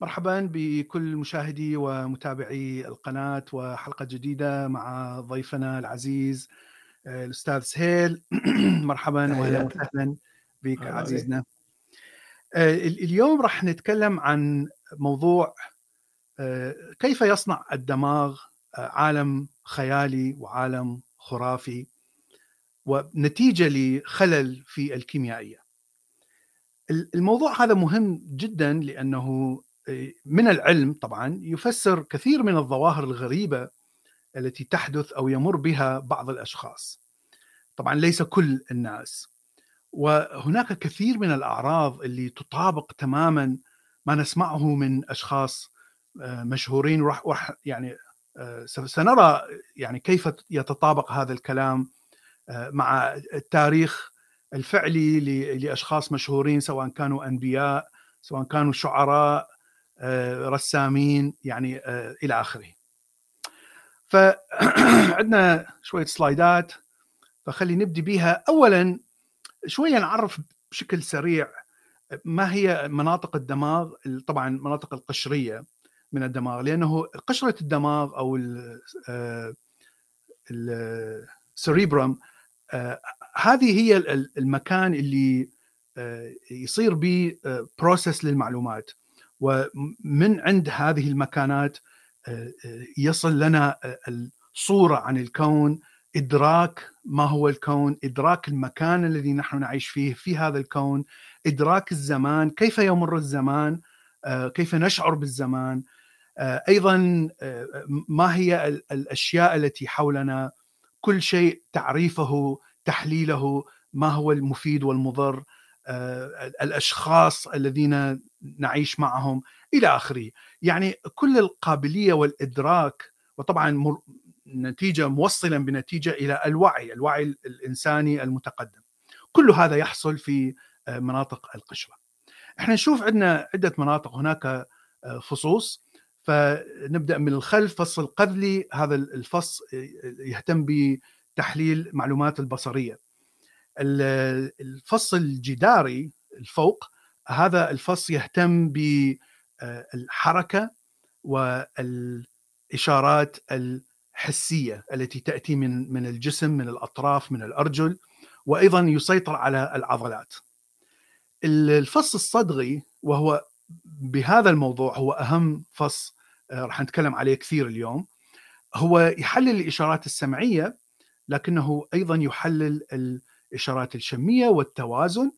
مرحبا بكل مشاهدي ومتابعي القناة وحلقة جديدة مع ضيفنا العزيز آه، الأستاذ سهيل. مرحبا وأهلا وسهلا بك عزيزنا. آه، اليوم راح نتكلم عن موضوع آه، كيف يصنع الدماغ عالم خيالي وعالم خرافي ونتيجة لخلل في الكيميائية. الموضوع هذا مهم جدا لأنه من العلم طبعا يفسر كثير من الظواهر الغريبة التي تحدث أو يمر بها بعض الأشخاص. طبعا ليس كل الناس. وهناك كثير من الأعراض اللي تطابق تماما ما نسمعه من أشخاص آه، مشهورين وراح يعني آه، سنرى يعني كيف يتطابق هذا الكلام آه، مع التاريخ الفعلي لأشخاص مشهورين سواء كانوا أنبياء سواء كانوا شعراء رسامين يعني آه، إلى آخره. فعندنا شوية سلايدات فخلي نبدي بها اولا شوية نعرف بشكل سريع ما هي مناطق الدماغ طبعا مناطق القشرية من الدماغ لأنه قشرة الدماغ أو السريبرم آه، هذه هي المكان اللي يصير به بروسس للمعلومات ومن عند هذه المكانات آه، آه، يصل لنا آه، الصورة عن الكون إدراك ما هو الكون إدراك المكان الذي نحن نعيش فيه في هذا الكون إدراك الزمان كيف يمر الزمان كيف نشعر بالزمان أيضا ما هي الأشياء التي حولنا كل شيء تعريفه تحليله ما هو المفيد والمضر الأشخاص الذين نعيش معهم إلى آخره. يعني كل القابلية والإدراك وطبعا نتيجة موصلا بنتيجة إلى الوعي الوعي الإنساني المتقدم. كل هذا يحصل في آه، مناطق القشرة. إحنا نشوف عندنا عدة مناطق هناك آه، فصوص. فنبدأ من الخلف فص القذلي. هذا الفص آه، يهتم بتحليل معلومات البصرية. الفص الجداري الفوق هذا الفص يهتم بالحركه والإشارات الحسية التي تأتي من من الجسم من الأطراف من الأرجل وأيضا يسيطر على العضلات. الفص الصدغي وهو بهذا الموضوع هو أهم فص آه، راح نتكلم عليه كثير اليوم هو يحلل الإشارات السمعية لكنه أيضا يحلل الإشارات الشمية والتوازن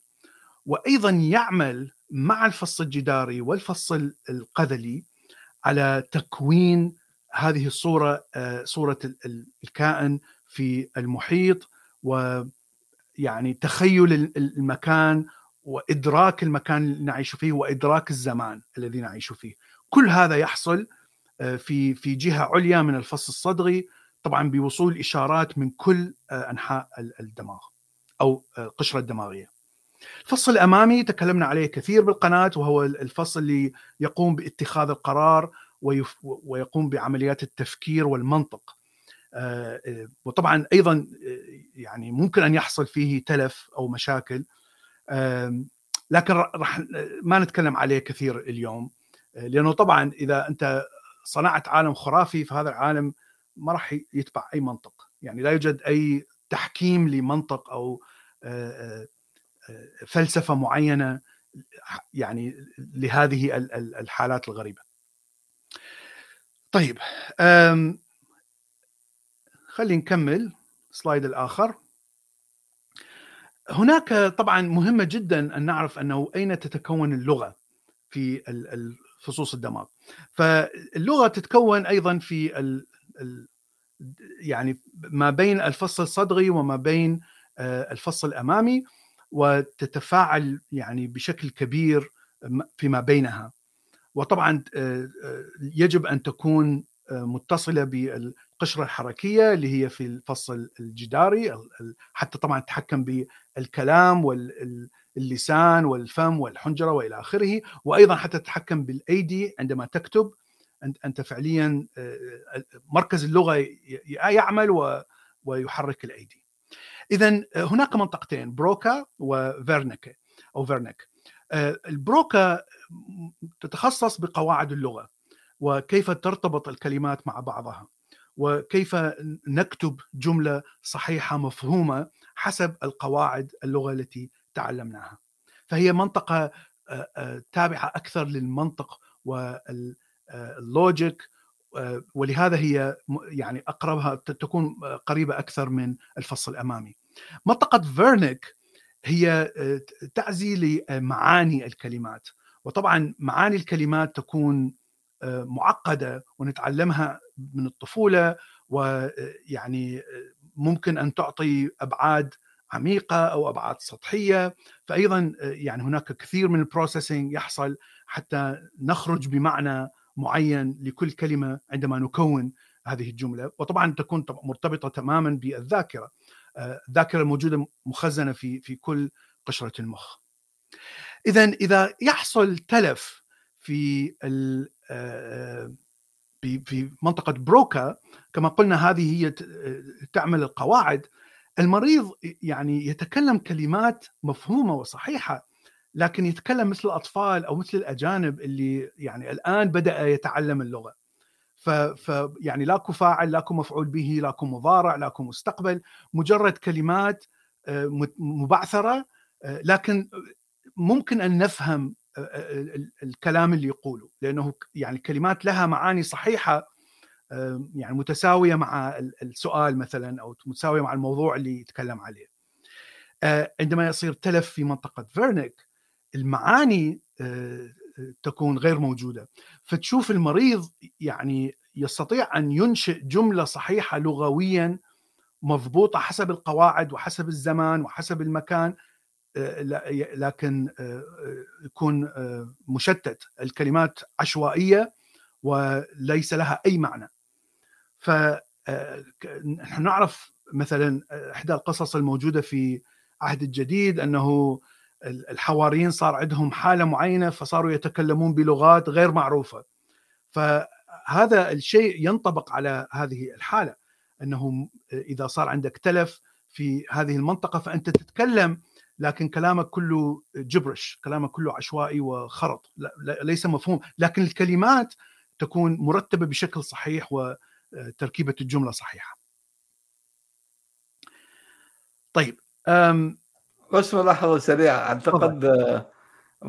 وأيضا يعمل مع الفص الجداري والفص القذلي على تكوين هذه الصورة آه، صورة الكائن في المحيط ويعني تخيل المكان وإدراك المكان اللي نعيش فيه وإدراك الزمان الذي نعيش فيه. كل هذا يحصل آه، في في جهة عليا من الفص الصدغي طبعا بوصول إشارات من كل آه، أنحاء الدماغ أو القشره الدماغيه الفصل الأمامي تكلمنا عليه كثير بالقناة وهو الفصل اللي يقوم باتخاذ القرار ويقوم بعمليات التفكير والمنطق. آه، آه، وطبعا أيضا آه، يعني ممكن أن يحصل فيه تلف أو مشاكل. لكن راح ما نتكلم عليه كثير اليوم. لأنه طبعا إذا أنت صنعت عالم خرافي فهذا العالم ما راح يتبع أي منطق. يعني لا يوجد أي تحكيم لمنطق أو فلسفة معينة يعني لهذه الحالات الغريبة. طيب خلينا نكمل سلايد الآخر. هناك طبعا مهمة جدا أن نعرف أنه أين تتكون اللغة في فصوص الدماغ. فاللغة تتكون أيضا في ال يعني ما بين الفص الصدغي وما بين آه، الفص الأمامي وتتفاعل يعني بشكل كبير فيما بينها. وطبعا آه، آه، يجب أن تكون آه، متصلة بالقشرة الحركية اللي هي في الفصل الجداري حتى طبعا تتحكم بالكلام واللسان والفم والحنجرة وإلى آخره وأيضا حتى تتحكم بالأيدي عندما تكتب. أنت فعليا مركز اللغة يعمل ويحرك الأيدي. اذا آه، هناك منطقتين بروكا وفيرنيك أو فيرنيك آه، البروكا تتخصص بقواعد اللغة وكيف ترتبط الكلمات مع بعضها وكيف نكتب جملة صحيحة مفهومة حسب القواعد اللغة التي تعلمناها. فهي منطقة تابعة أكثر للمنطق وال logic ولهذا هي يعني أقربها تكون قريبة أكثر من الفص الأمامي. منطقة فيرنيك هي تعزي لمعاني الكلمات وطبعا معاني الكلمات تكون معقدة ونتعلمها من الطفولة ويعني ممكن أن تعطي أبعاد عميقة أو أبعاد سطحية فايضا يعني هناك كثير من ال processing يحصل حتى نخرج بمعنى معين لكل كلمة عندما نكون هذه الجملة. وطبعا تكون مرتبطة تماما بالذاكرة. الذاكرة الموجودة مخزنة في في كل قشرة المخ. اذا إذا يحصل تلف في في منطقة بروكا كما قلنا هذه هي تعمل القواعد المريض يعني يتكلم كلمات مفهومة وصحيحة. لكن يتكلم مثل الأطفال أو مثل الأجانب اللي يعني الآن بدأ يتعلم اللغة ف, ف يعني لاكو فاعل لاكو مفعول به لاكو مضارع لاكو مستقبل مجرد كلمات مبعثرة لكن ممكن أن نفهم الكلام اللي يقوله لأنه يعني كلمات لها معاني صحيحة يعني متساوية مع السؤال مثلا أو متساوية مع الموضوع اللي يتكلم عليه. عندما يصير تلف في منطقة فيرنيك المعاني تكون غير موجودة. فتشوف المريض يعني يستطيع أن ينشئ جملة صحيحة لغويا مضبوطة حسب القواعد وحسب الزمان وحسب المكان لكن يكون مشتت. الكلمات عشوائية وليس لها أي معنى. فنحن نعرف مثلا إحدى القصص الموجودة في عهد الجديد أنه الحواريين صار عندهم حالة معينة فصاروا يتكلمون بلغات غير معروفة. فهذا الشيء ينطبق على هذه الحالة انه إذا صار عندك تلف في هذه المنطقة فأنت تتكلم لكن كلامك كله جبرش كلامك كله عشوائي وخرط ليس مفهوم. لكن الكلمات تكون مرتبة بشكل صحيح وتركيبة الجملة صحيحة. طيب بس ملاحظه سريعة. أعتقد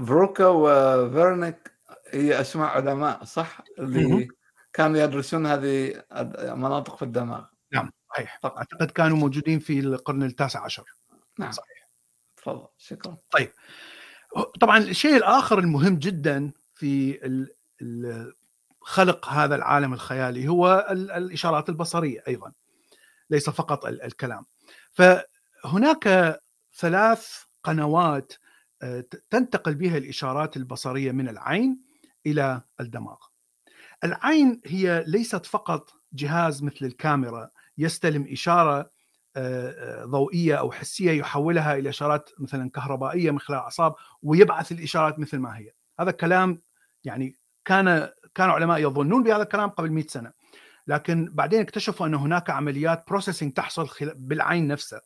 فروكا وفيرنيك هي أسماء علماء صح؟ اللي كانوا يدرسون هذه مناطق في الدماغ. نعم صحيح. أعتقد كانوا موجودين في القرن التاسع عشر. نعم. صحيح. تفضل. شكرا. طيب. طبعا الشيء الآخر المهم جدا في خلق هذا العالم الخيالي هو الإشارات البصرية أيضا ليس فقط الكلام. فهناك ثلاث قنوات آه، تنتقل بها الإشارات البصرية من العين إلى الدماغ. العين هي ليست فقط جهاز مثل الكاميرا يستلم إشارة آه، آه، ضوئية أو حسية يحولها إلى إشارات مثلا كهربائية من خلال الاعصاب ويبعث الإشارات مثل ما هي. هذا كلام يعني كان كانوا علماء يظنون بهذا الكلام قبل 100 سنة. لكن بعدين اكتشفوا أن هناك عمليات بروسيسنج تحصل بالعين نفسها.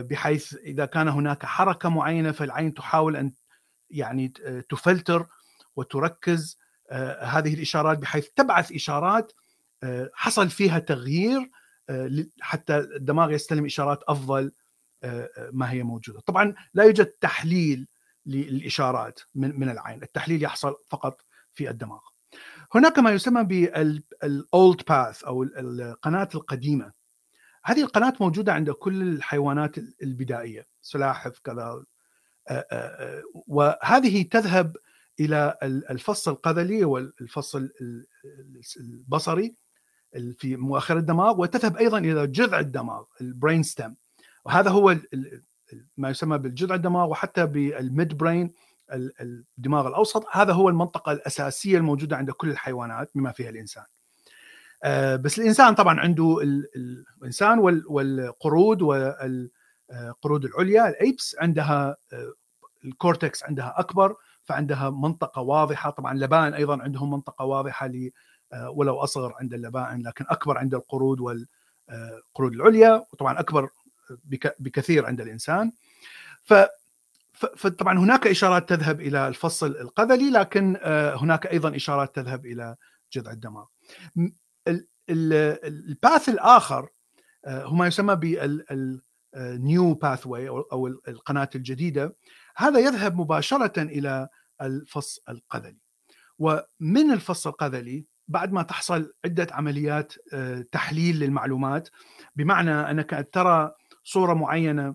بحيث إذا كان هناك حركة معينة فالعين تحاول أن يعني تفلتر وتركز هذه الإشارات بحيث تبعث إشارات حصل فيها تغيير آه، حتى الدماغ يستلم إشارات أفضل آه، آه، ما هي موجودة. طبعا لا يوجد تحليل للإشارات من العين. التحليل يحصل فقط في الدماغ. هناك ما يسمى بال old path أو القناه القديمة. هذه القناة موجودة عند كل الحيوانات البدائية سلاحف كذا وهذه تذهب إلى الفص القذلي والفص البصري في مؤخر الدماغ وتذهب أيضا إلى جذع الدماغ ال brain stem وهذا هو ما يسمى بالجذع الدماغ وحتى بال midbrain الدماغ الأوسط. هذا هو المنطقة الأساسية الموجودة عند كل الحيوانات بما فيها الإنسان. آه، بس الإنسان طبعا عنده الإنسان والقرود والقرود العليا ال apes عندها آه، ال cortex عندها أكبر فعندها منطقة واضحة طبعا اللبائن أيضا عندهم منطقة واضحة آه، ولو أصغر عند اللبائن لكن أكبر عند القرود والقرود العليا وطبعا أكبر بكثير عند الإنسان ف فطبعا هناك إشارات تذهب إلى الفص القذلي لكن هناك أيضا إشارات تذهب إلى جذع الدماغ. الباث الآخر هو ما يسمى بالنيو باثوي أو القناة الجديدة هذا يذهب مباشرة إلى الفص القذلي. ومن الفص القذلي بعد ما تحصل عدة عمليات تحليل للمعلومات بمعنى أنك ترى صورة معينة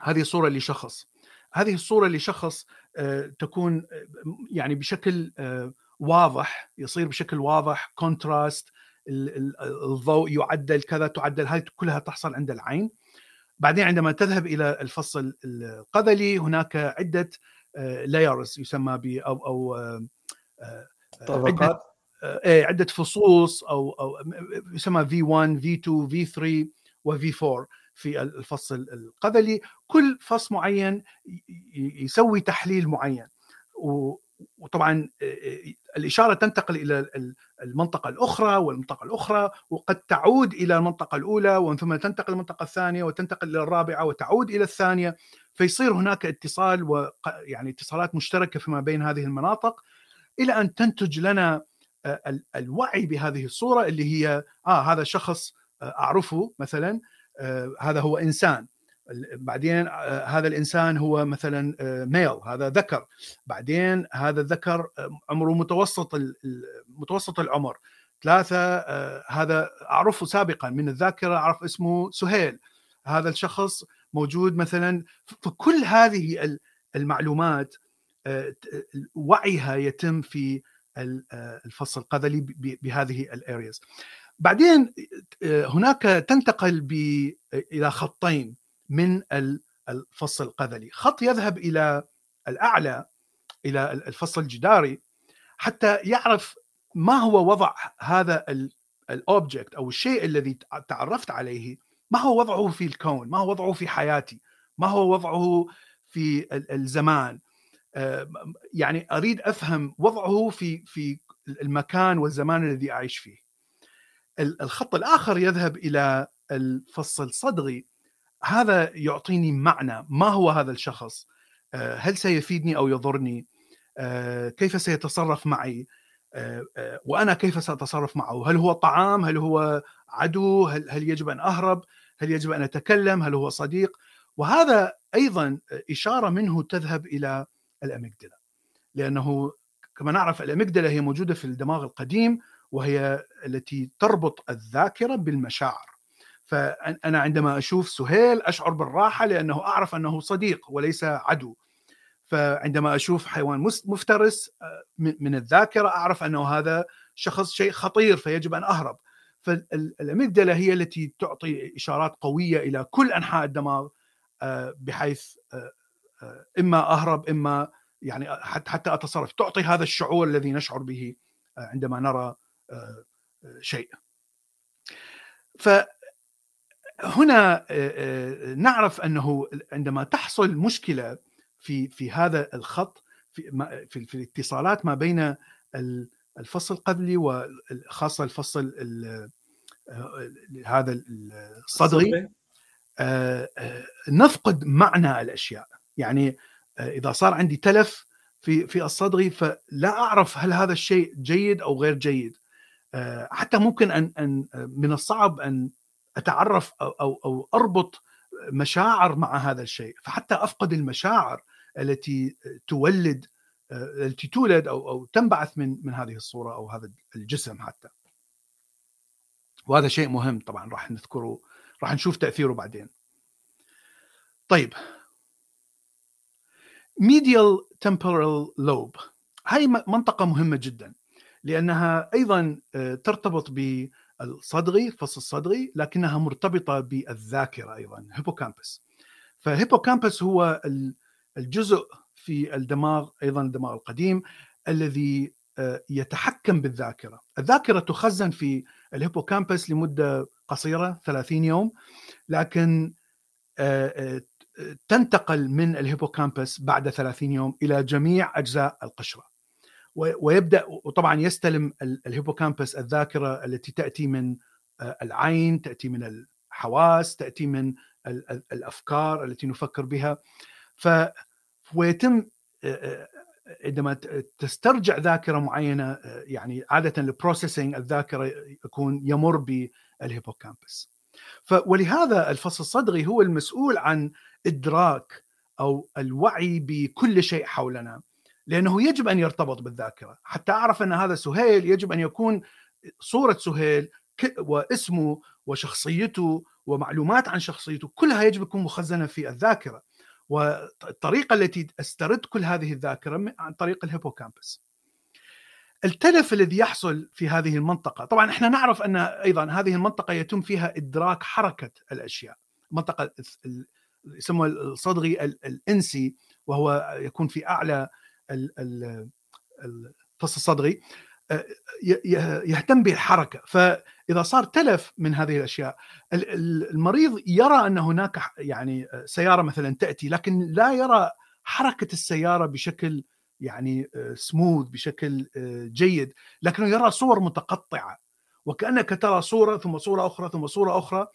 هذه صورة لشخص هذه الصورة لشخص آه، تكون آه، يعني بشكل آه، واضح يصير بشكل واضح contrast الضوء يعدل كذا تعدل هذه كلها تحصل عند العين. بعدين عندما تذهب إلى الفص القذلي هناك عدة layers يسمى ب أو أو طبقات؟ عده عدة فصوص أو أو يسمى في 1 في 2 في 3 وفي 4 في الفص القذلي. كل فص معين يسوي تحليل معين. وطبعا الإشارة تنتقل إلى المنطقة الأخرى والمنطقة الأخرى وقد تعود إلى المنطقة الأولى ومن ثم تنتقل المنطقة الثانية وتنتقل إلى الرابعة وتعود إلى الثانية. فيصير هناك اتصال ويعني اتصالات مشتركة فيما بين هذه المناطق إلى أن تنتج لنا الوعي بهذه الصورة اللي هي آه هذا شخص أعرفه مثلا آه، هذا هو إنسان. بعدين آه، هذا الإنسان هو مثلا ميل آه، هذا ذكر. بعدين هذا الذكر عمره متوسط متوسط العمر. ثلاثة هذا أعرفه سابقا من الذاكرة أعرف اسمه سهيل. هذا الشخص موجود مثلا فكل هذه المعلومات وعيها يتم في الفص القذلي بهذه ال areas بعدين آه، هناك تنتقل إلى خطين. من الفص القذلي. خط يذهب إلى الأعلى إلى الفص الجداري حتى يعرف ما هو وضع هذا ال object أو الشيء الذي تعرفت عليه. ما هو وضعه في الكون؟ ما هو وضعه في حياتي؟ ما هو وضعه في الزمان؟ آه، يعني أريد أفهم وضعه في في المكان والزمان الذي أعيش فيه. الخط الآخر يذهب إلى الفص الصدغي. هذا يعطيني معنى ما هو هذا الشخص؟ آه، هل سيفيدني أو يضرني؟ آه، كيف سيتصرف معي؟ آه، وأنا كيف سأتصرف معه؟ هل هو طعام؟ هل هو عدو؟ هل, هل يجب أن أهرب؟ هل يجب أن أتكلم؟ هل هو صديق؟ وهذا أيضا إشارة منه تذهب إلى الأميجدلا لأنه كما نعرف الأميجدلا هي موجودة في الدماغ القديم وهي التي تربط الذاكرة بالمشاعر. فانا عندما أشوف سهيل أشعر بالراحة لأنه أعرف أنه صديق وليس عدو. فعندما أشوف حيوان مفترس آه، من الذاكرة أعرف أنه هذا شخص شيء خطير فيجب أن أهرب. فالاميجدلا هي التي تعطي إشارات قوية إلى كل أنحاء الدماغ آه، بحيث آه، إما أهرب إما يعني حتى أتصرف. تعطي هذا الشعور الذي نشعر به عندما نرى شيء. فهنا نعرف أنه عندما تحصل مشكلة في في هذا الخط في في, الاتصالات ما بين الفصل القبلي وخاصه الفصل هذا الصدري. نفقد معنى الأشياء. يعني إذا صار عندي تلف في في الصدغي فلا أعرف هل هذا الشيء جيد أو غير جيد. آه، حتى ممكن أن أن من الصعب أن أتعرف أو أو, أو أربط مشاعر مع هذا الشيء فحتى أفقد المشاعر التي تولد التي تولد أو أو تنبعث من من هذه الصورة أو هذا الجسم حتى. وهذا شيء مهم طبعا راح نذكره راح نشوف تأثيره بعدين. طيب. Medial temporal lobe. هاي منطقة مهمة جدا لأنها أيضا آه، ترتبط بالصدغي الفص الصدغي لكنها مرتبطة بالذاكرة أيضا hippocampus ف hippocampus هو الجزء في الدماغ أيضا الدماغ القديم الذي آه، يتحكم بالذاكرة. الذاكرة تخزن في ال hippocampus لمدة قصيرة 30 يوم لكن آه، تنتقل من ال hippocampus بعد 30 يوم إلى جميع أجزاء القشرة. ويبدأ وطبعا يستلم ال hippocampus الذاكرة التي تأتي من آه، العين تأتي من الحواس تأتي من الأفكار التي نفكر بها. ف ويتم عندما تسترجع ذاكرة معينة يعني عادة ال processing الذاكرة يكون يمر بال hippocampus. ولهذا الفصل الصدغي هو المسؤول عن إدراك أو الوعي بكل شيء حولنا. لأنه يجب أن يرتبط بالذاكرة. حتى أعرف أن هذا سهيل يجب أن يكون صورة سهيل واسمه وشخصيته ومعلومات عن شخصيته كلها يجب تكون مخزنة في الذاكرة. والطريقة التي أسترد كل هذه الذاكرة عن طريق الهيبوكامبس. التلف الذي يحصل في هذه المنطقة طبعا إحنا نعرف أن أيضا هذه المنطقة يتم فيها إدراك حركة الأشياء. منطقة يسمى الصدغي الإنسي وهو يكون في أعلى الفص الصدغي يهتم بالحركه فإذا صار تلف من هذه الأشياء المريض يرى أن هناك يعني سيارة مثلا تأتي لكن لا يرى حركة السيارة بشكل يعني سموث بشكل جيد لكنه يرى صور متقطعة. وكأنك ترى صورة ثم صورة أخرى ثم صورة أخرى.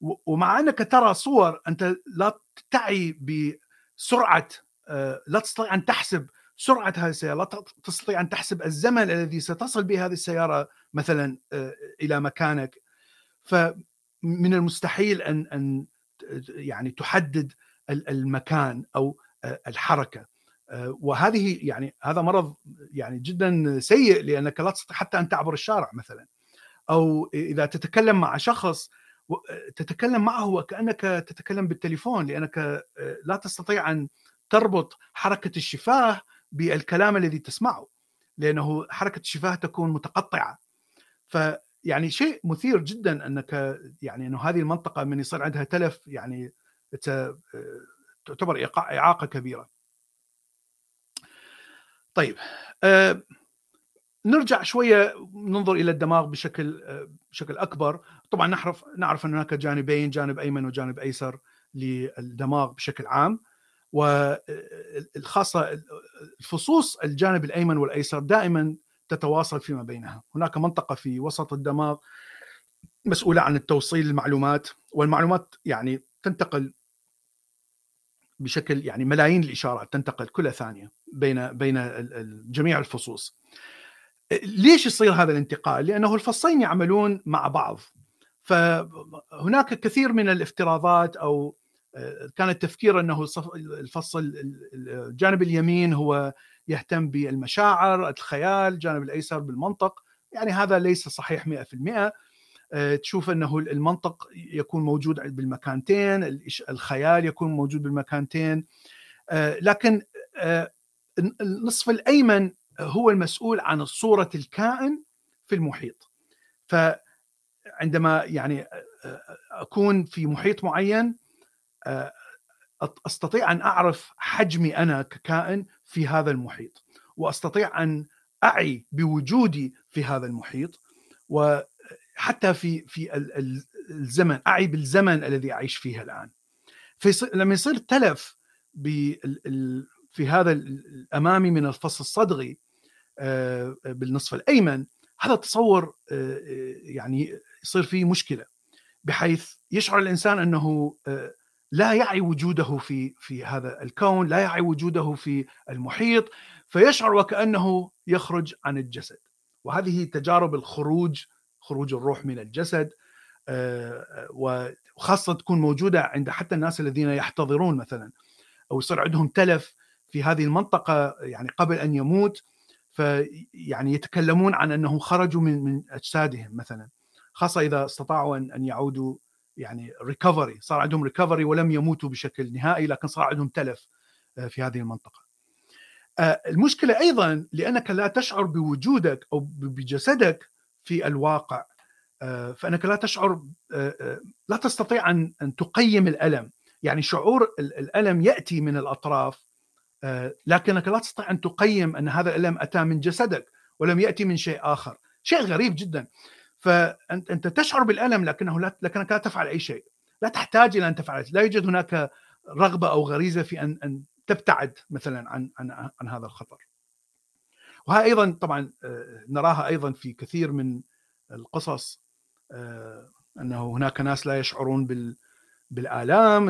ومع أنك ترى صور أنت لا تعي بسرعة لا تستطيع أن تحسب سرعة هذه السيارة لا تستطيع أن تحسب الزمن الذي ستصل به هذه السيارة مثلا إلى مكانك. فمن المستحيل أن أن يعني تحدد المكان أو الحركة. وهذه يعني هذا مرض يعني جدا سيء لأنك لا تستطيع حتى أن تعبر الشارع مثلا. أو إذا تتكلم مع شخص تتكلم معه وكأنك تتكلم بالتليفون لأنك لا تستطيع أن تربط حركة الشفاه بالكلام الذي تسمعه لأنه حركة الشفاه تكون متقطعة. فيعني شيء مثير جدا أنك يعني أنه هذه المنطقة من يصير عندها تلف يعني تعتبر إعاقة كبيرة. طيب أه نرجع شوية ننظر إلى الدماغ بشكل بشكل أكبر، طبعا نعرف نعرف إن هناك جانبين جانب أيمن وجانب أيسر للدماغ بشكل عام. والخاصه الفصوص الجانب الأيمن والأيسر دائما تتواصل فيما بينها، هناك منطقة في وسط الدماغ مسؤولة عن التوصيل المعلومات والمعلومات يعني تنتقل بشكل يعني ملايين الإشارات تنتقل كل ثانية بين بين جميع الفصوص. ليش يصير هذا الانتقال؟ لأنه الفصين يعملون مع بعض. فهناك كثير من الافتراضات أو كان التفكير أنه الفصل الجانب اليمين هو يهتم بالمشاعر الخيال الجانب الأيسر بالمنطق. يعني هذا ليس صحيح 100% تشوف أنه المنطق يكون موجود بالمكانتين الخيال يكون موجود بالمكانتين. لكن النصف الأيمن هو المسؤول عن صورة الكائن في المحيط. فعندما يعني أكون في محيط معين أستطيع أن أعرف حجمي أنا ككائن في هذا المحيط وأستطيع أن أعي بوجودي في هذا المحيط وحتى في في الزمن أعي بالزمن الذي أعيش فيه الآن. لما يصير تلف في هذا الأمامي من الفص الصدغي بالنصف الأيمن هذا تصور يعني يصير فيه مشكلة بحيث يشعر الإنسان أنه لا يعي وجوده في في هذا الكون، لا يعي وجوده في المحيط، فيشعر وكأنه يخرج عن الجسد. وهذه تجارب الخروج خروج الروح من الجسد وخاصة تكون موجودة عند حتى الناس الذين يحتضرون مثلا أو يصير عندهم تلف في هذه المنطقة يعني قبل أن يموت فيعني يتكلمون عن أنهم خرجوا من من أجسادهم مثلا خاصة إذا استطاعوا أن يعودوا يعني recovery صار عندهم recovery ولم يموتوا بشكل نهائي لكن صار عندهم تلف آه، في هذه المنطقة. آه، المشكلة أيضا لأنك لا تشعر بوجودك أو بجسدك في الواقع. آه، فأنك لا تشعر لا تستطيع أن أن تقيم الألم. يعني شعور الألم يأتي من الأطراف لكنك لا تستطيع أن تقيم أن هذا الألم أتى من جسدك ولم يأتي من شيء آخر. شيء غريب جدا. فانت أنت تشعر بالألم لكنه لا لكنك لا تفعل أي شيء. لا تحتاج إلى أن تفعل لا يوجد هناك رغبة أو غريزة في ان أن تبتعد مثلا عن عن عن هذا الخطر. وهي أيضا طبعا آه، نراها أيضا في كثير من القصص آه، أنه هناك ناس لا يشعرون بال بالآلام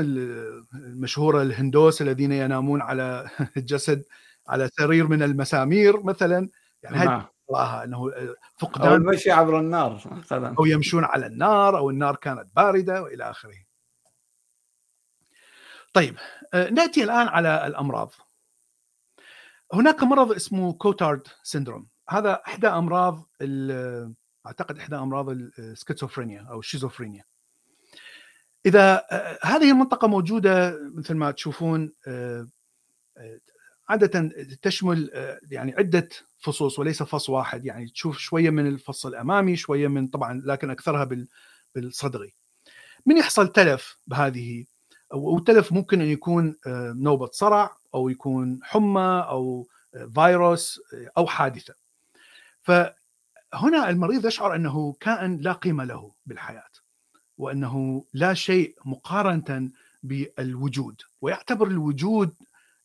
المشهورة الهندوس الذين ينامون على الجسد على سرير من المسامير مثلا. يعني نعم. إنه فقدان أو المشي عبر النار مثلا أو يمشون على النار أو النار كانت باردة وإلى آخره. طيب آه، نأتي الآن على الأمراض. هناك مرض اسمه Cotard syndrome هذا إحدى أمراض أعتقد إحدى أمراض السكيزوفرينيا أو الشيزوفرينيا. إذا آه، هذه المنطقة موجودة مثل ما تشوفون آه، عادة تشمل يعني عدة فصوص وليس فص واحد يعني تشوف شوية من الفص الأمامي شوية من طبعا لكن أكثرها بالصدغي من يحصل تلف بهذه؟ والتلف ممكن أن يكون آه، نوبة صرع أو يكون حمى أو آه، فيروس آه، أو حادثة. فهنا المريض يشعر أنه كائن لا قيمة له بالحياة وأنه لا شيء مقارنة بالوجود ويعتبر الوجود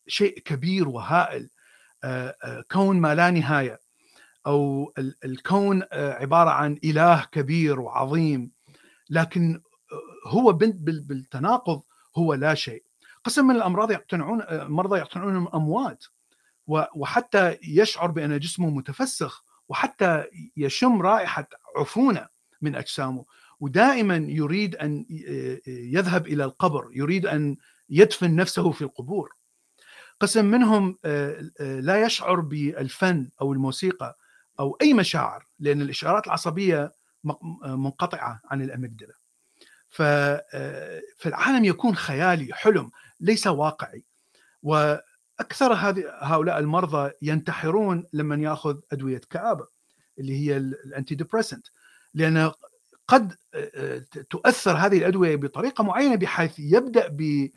شيء كبير وهائل. كون ما لا نهاية أو الكون آه، عبارة عن إله كبير وعظيم لكن هو بالتناقض هو لا شيء. قسم من الأمراض يقتنعون مرضى يقتنعون أموات وحتى يشعر بأن جسمه متفسخ وحتى يشم رائحة عفونة من أجسامه. ودائما يريد أن يذهب إلى القبر يريد أن يدفن نفسه في القبور. قسم منهم آه، آه، لا يشعر بالفن أو الموسيقى أو أي مشاعر لأن الاشارات العصبية منقطعة عن ال amygdala فالعالم يكون خيالي حلم ليس واقعي. وأكثر هؤلاء المرضى ينتحرون لما يأخذ أدوية كآبة اللي هي ال antidepressant لأن قد آه، تؤثر هذه الأدوية بطريقة معينة بحيث يبدأ ب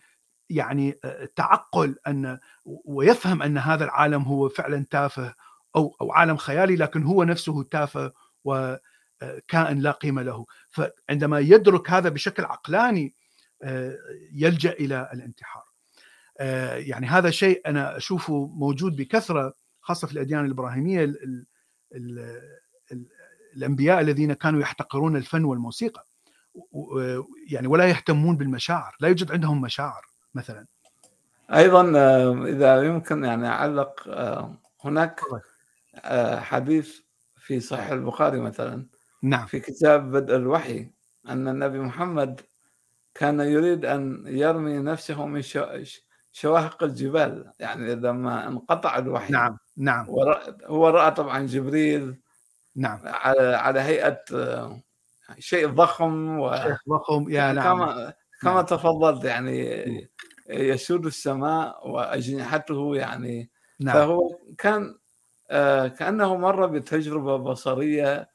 يعني تعقل أن ويفهم أن هذا العالم هو فعلا تافه أو أو عالم خيالي لكن هو نفسه تافه وكائن لا قيمة له. فعندما يدرك هذا بشكل عقلاني يلجأ إلى الانتحار. يعني هذا شيء أنا أشوفه موجود بكثرة خاصة في الأديان الإبراهيمية ال ال ال الأنبياء الذين كانوا يحتقرون الفن والموسيقى. يعني ولا يهتمون بالمشاعر لا يوجد عندهم مشاعر. مثلا. أيضا آه، إذا يمكن يعني أعلق آه، هناك آه، حديث في صحيح البخاري مثلا. نعم. في كتاب بدء الوحي أن النبي محمد كان يريد أن يرمي نفسه من شواهق الجبال. يعني لما انقطع الوحي نعم نعم. هو رأى طبعا جبريل نعم. على على هيئة شيء ضخم و شيء ضخم يا نعم كما كما نعم. تفضلت يعني يسود السماء واجنحته يعني نعم. فهو كان آه، كأنه مر بتجربة بصرية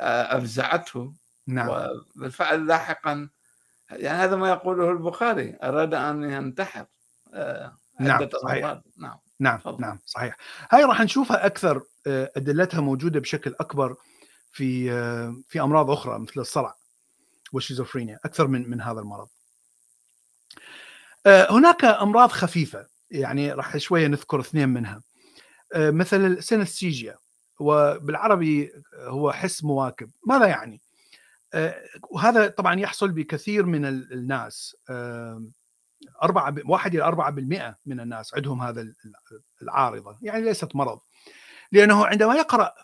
آه، أفزعته. نعم. وبالفعل لاحقا يعني هذا ما يقوله البخاري أراد أن ينتحر آه، نعم صحيح. نعم نعم فضل. نعم صحيح. هاي راح نشوفها أكثر أدلتها موجودة بشكل أكبر في في أمراض أخرى مثل الصرع والشيزوفرينيا أكثر من من هذا المرض. هناك أمراض خفيفة يعني راح شوية نذكر اثنين منها. آه، مثل السينستيجيا وبالعربي هو حس مواكب. ماذا يعني؟ آه، وهذا طبعا يحصل بكثير من الناس. أربعة واحد إلى أربعة بالمئة من الناس عندهم هذا العارضة. يعني ليست مرض. لأنه عندما يقرأ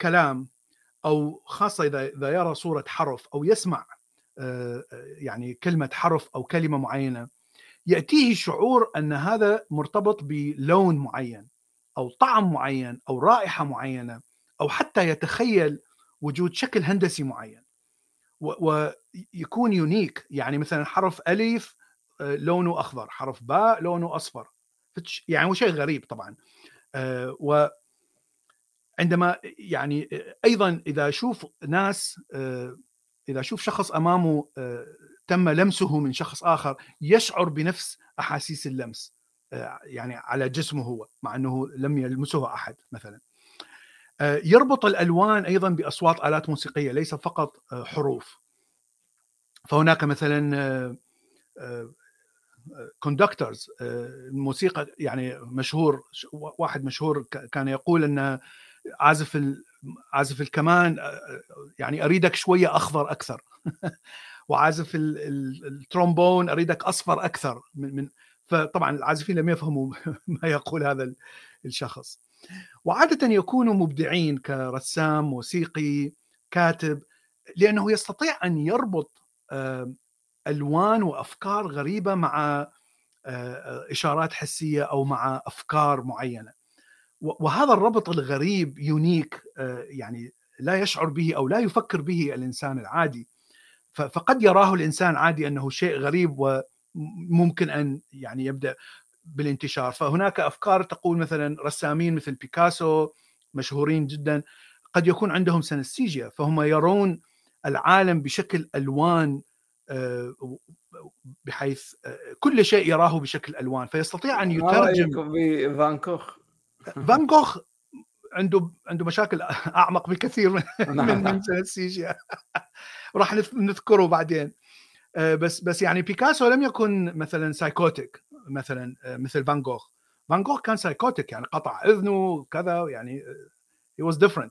كلام أو خاصة إذا يرى صورة حرف أو يسمع آه، يعني كلمة حرف أو كلمة معينة يأتيه شعور أن هذا مرتبط بلون معين أو طعم معين أو رائحة معينة أو حتى يتخيل وجود شكل هندسي معين. ويكون يونيك يعني مثلا حرف الف آه، لونه أخضر حرف باء لونه أصفر. يعني شيء غريب طبعا. آه، و عندما يعني أيضا إذا أشوف ناس إذا أشوف شخص أمامه آه، تم لمسه من شخص آخر يشعر بنفس أحاسيس اللمس آه، يعني على جسمه هو مع إنه لم يلمسه أحد مثلا. آه، يربط الألوان أيضا بأصوات آلات موسيقية ليس فقط حروف. فهناك مثلا conductors الموسيقى يعني مشهور واحد مشهور كان يقول إن عازف عازف الكمان يعني أريدك شوية أخضر أكثر. وعازف الترومبون أريدك أصفر أكثر من من فطبعا العازفين لم يفهموا ما يقول هذا الشخص. وعادة يكونوا مبدعين كرسام موسيقي كاتب لأنه يستطيع أن يربط ألوان وأفكار غريبة مع إشارات حسية أو مع أفكار معينة. وهذا الربط الغريب يونيك يعني لا يشعر به أو لا يفكر به الإنسان العادي. فقد يراه الإنسان عادي أنه شيء غريب وممكن أن يعني يبدأ بالانتشار. فهناك أفكار تقول مثلا رسامين مثل بيكاسو مشهورين جدا قد يكون عندهم سنستيجيا فهم يرون العالم بشكل ألوان آه، بحيث آه، كل شيء يراه بشكل ألوان. فيستطيع أن يترجم بفان كوخ؟ فان كوخ عنده عنده مشاكل أعمق بكثير من من, من سنستيجيا راح نذكره بعدين. آه، بس بس يعني بيكاسو لم يكن مثلا psychotic مثلا مثل فان جوخ فان جوخ كان psychotic يعني قطع إذنه كذا يعني he was different.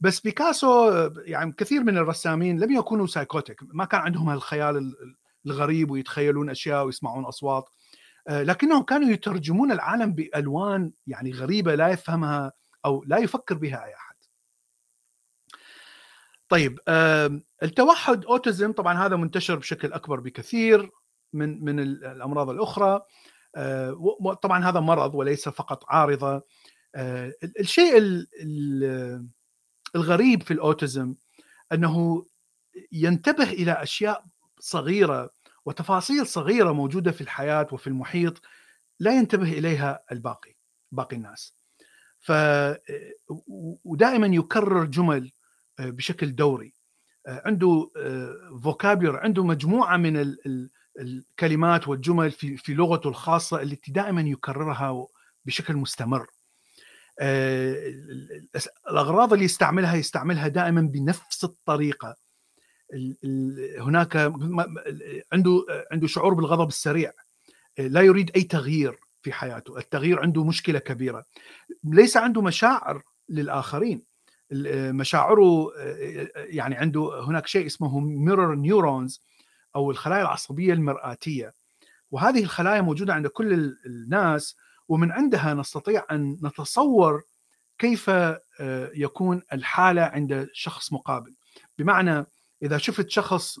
بس بيكاسو يعني كثير من الرسامين لم يكونوا psychotic ما كان عندهم الخيال الغريب ويتخيلون أشياء ويسمعون أصوات. آه، لكنهم كانوا يترجمون العالم بألوان يعني غريبة لا يفهمها أو لا يفكر بها أي أحد. طيب التوحد أوتيزم طبعا هذا منتشر بشكل أكبر بكثير من من الأمراض الأخرى آه، طبعا هذا مرض وليس فقط عارضة آه، الشيء الغريب في الأوتيزم أنه ينتبه إلى أشياء صغيرة وتفاصيل صغيرة موجودة في الحياة وفي المحيط لا ينتبه إليها الباقي باقي الناس. ف ودائما يكرر جمل آه، بشكل دوري. آه، عنده فوكابير آه، عنده مجموعة من الكلمات والجمل في في لغته الخاصة التي دائما يكررها بشكل مستمر. الأغراض اللي يستعملها يستعملها دائما بنفس الطريقة. هناك عنده عنده شعور بالغضب السريع. لا يريد أي تغيير في حياته. التغيير عنده مشكلة كبيرة. ليس عنده مشاعر للآخرين. مشاعره يعني عنده هناك شيء اسمه ميرور نيورونز أو الخلايا العصبية المرآتية. وهذه الخلايا موجودة عند كل الناس ومن عندها نستطيع أن نتصور كيف يكون الحالة عند شخص مقابل. بمعنى إذا شفت شخص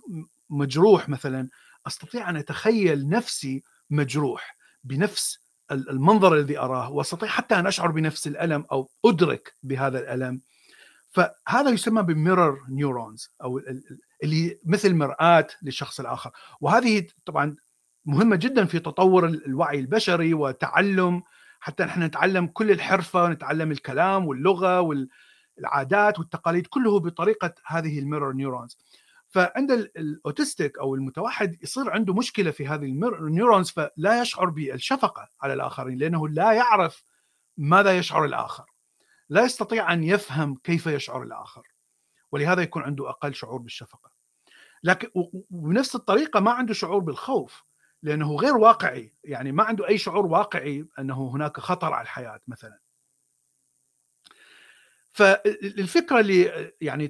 مجروح مثلا أستطيع أن أتخيل نفسي مجروح بنفس المنظر الذي أراه وأستطيع حتى أن أشعر بنفس الألم أو أدرك بهذا الألم. فهذا يسمى بميرور نيورونز أو اللي مثل مرآة للشخص الآخر. وهذه طبعا مهمة جدا في تطور الوعي البشري وتعلم. حتى نحن نتعلم كل الحرفة ونتعلم الكلام واللغة والعادات والتقاليد كله بطريقة هذه ال mirror neurons. فعند ال autistic أو المتوحد يصير عنده مشكلة في هذه ال neurons فلا يشعر بالشفقة على الآخرين لأنه لا يعرف ماذا يشعر الآخر. لا يستطيع أن يفهم كيف يشعر الآخر ولهذا يكون عنده أقل شعور بالشفقة. لكن بنفس الطريقة ما عنده شعور بالخوف لأنه غير واقعي. يعني ما عنده أي شعور واقعي أنه هناك خطر على الحياة مثلا. فالفكرة اللي يعني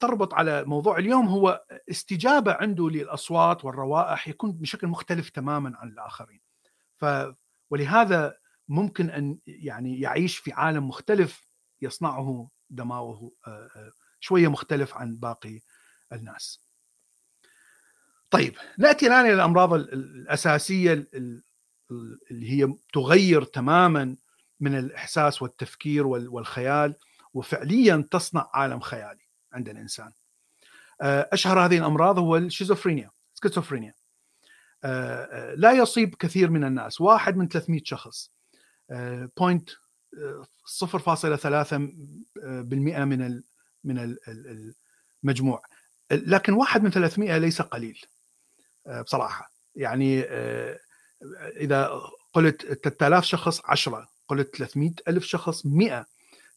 تربط على موضوع اليوم هو استجابة عنده للأصوات والروائح يكون بشكل مختلف تماما عن الآخرين ف ولهذا ممكن أن يعني يعيش في عالم مختلف يصنعه دماغه شوية مختلف عن باقي الناس. طيب نأتي الآن إلى الأمراض الأساسية اللي هي تغير تماما من الإحساس والتفكير والخيال وفعليا تصنع عالم خيالي عند الإنسان. آه، أشهر هذه الأمراض هو الشيزوفرينيا سكيزوفرينيا. آه، آه، لا يصيب كثير من الناس واحد من 300 شخص. point 0.3% من من المجموع لكن واحد من 300 ليس قليل بصراحة. يعني إذا قلت 3000 شخص 10 قلت 300 ألف شخص 100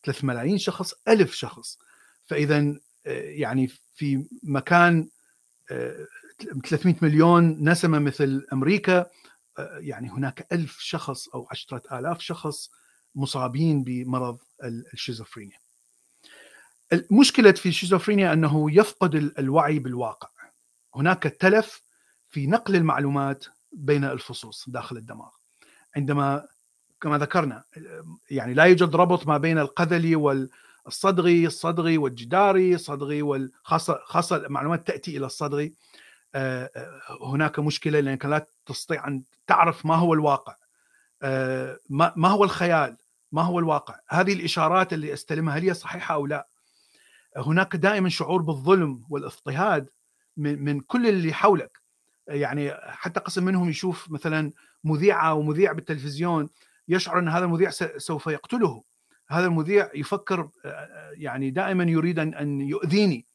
3 ملايين شخص ألف شخص. فإذا يعني في مكان 300 مليون نسمة مثل أمريكا يعني هناك ألف شخص أو عشرة آلاف شخص مصابين بمرض الشيزوفرينيا. المشكلة في الشيزوفرينيا أنه يفقد الوعي بالواقع. هناك تلف في نقل المعلومات بين الفصوص داخل الدماغ. عندما كما ذكرنا يعني لا يوجد ربط ما بين القذلي والصدغي الصدغي والجداري الصدغي والخاصة خاصة المعلومات تأتي إلى الصدغي. آه، آه، هناك مشكلة لأنك لا تستطيع أن تعرف ما هو الواقع. آه، ما هو الخيال؟ ما هو الواقع؟ هذه الإشارات اللي أستلمها هل هي صحيحة أو لا؟ هناك دائما شعور بالظلم والاضطهاد من كل اللي حولك. يعني حتى قسم منهم يشوف مثلا مذيعة أو مذيع بالتلفزيون يشعر أن هذا المذيع سوف يقتله. هذا المذيع يفكر يعني دائما يريد أن يؤذيني.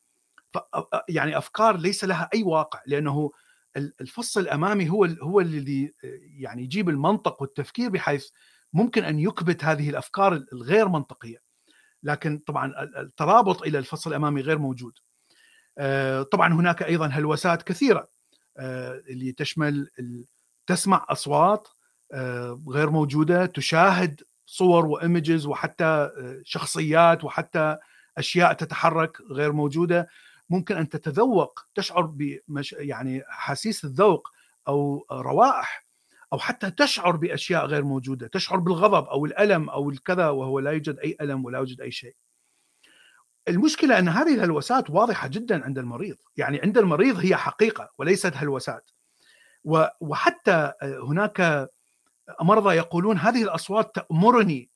يعني أفكار ليس لها أي واقع لأنه الفص الأمامي هو هو الذي يعني يجيب المنطق والتفكير بحيث ممكن أن يكبت هذه الأفكار الغير منطقية. لكن طبعا الترابط إلى الفص الأمامي غير موجود. طبعا هناك أيضا هلوسات كثيرة اللي تشمل تسمع أصوات آه، غير موجودة تشاهد صور وايمجز وحتى آه، شخصيات وحتى أشياء تتحرك غير موجودة. ممكن أن تتذوق تشعر بمش يعني حاسيس الذوق أو روائح أو حتى تشعر بأشياء غير موجودة تشعر بالغضب أو الألم أو الكذا وهو لا يوجد أي ألم ولا يوجد أي شيء. المشكلة أن هذه الهلوسات واضحة جدا عند المريض. يعني عند المريض هي حقيقة وليست هلوسات. وحتى هناك مرضى يقولون هذه الأصوات تأمرني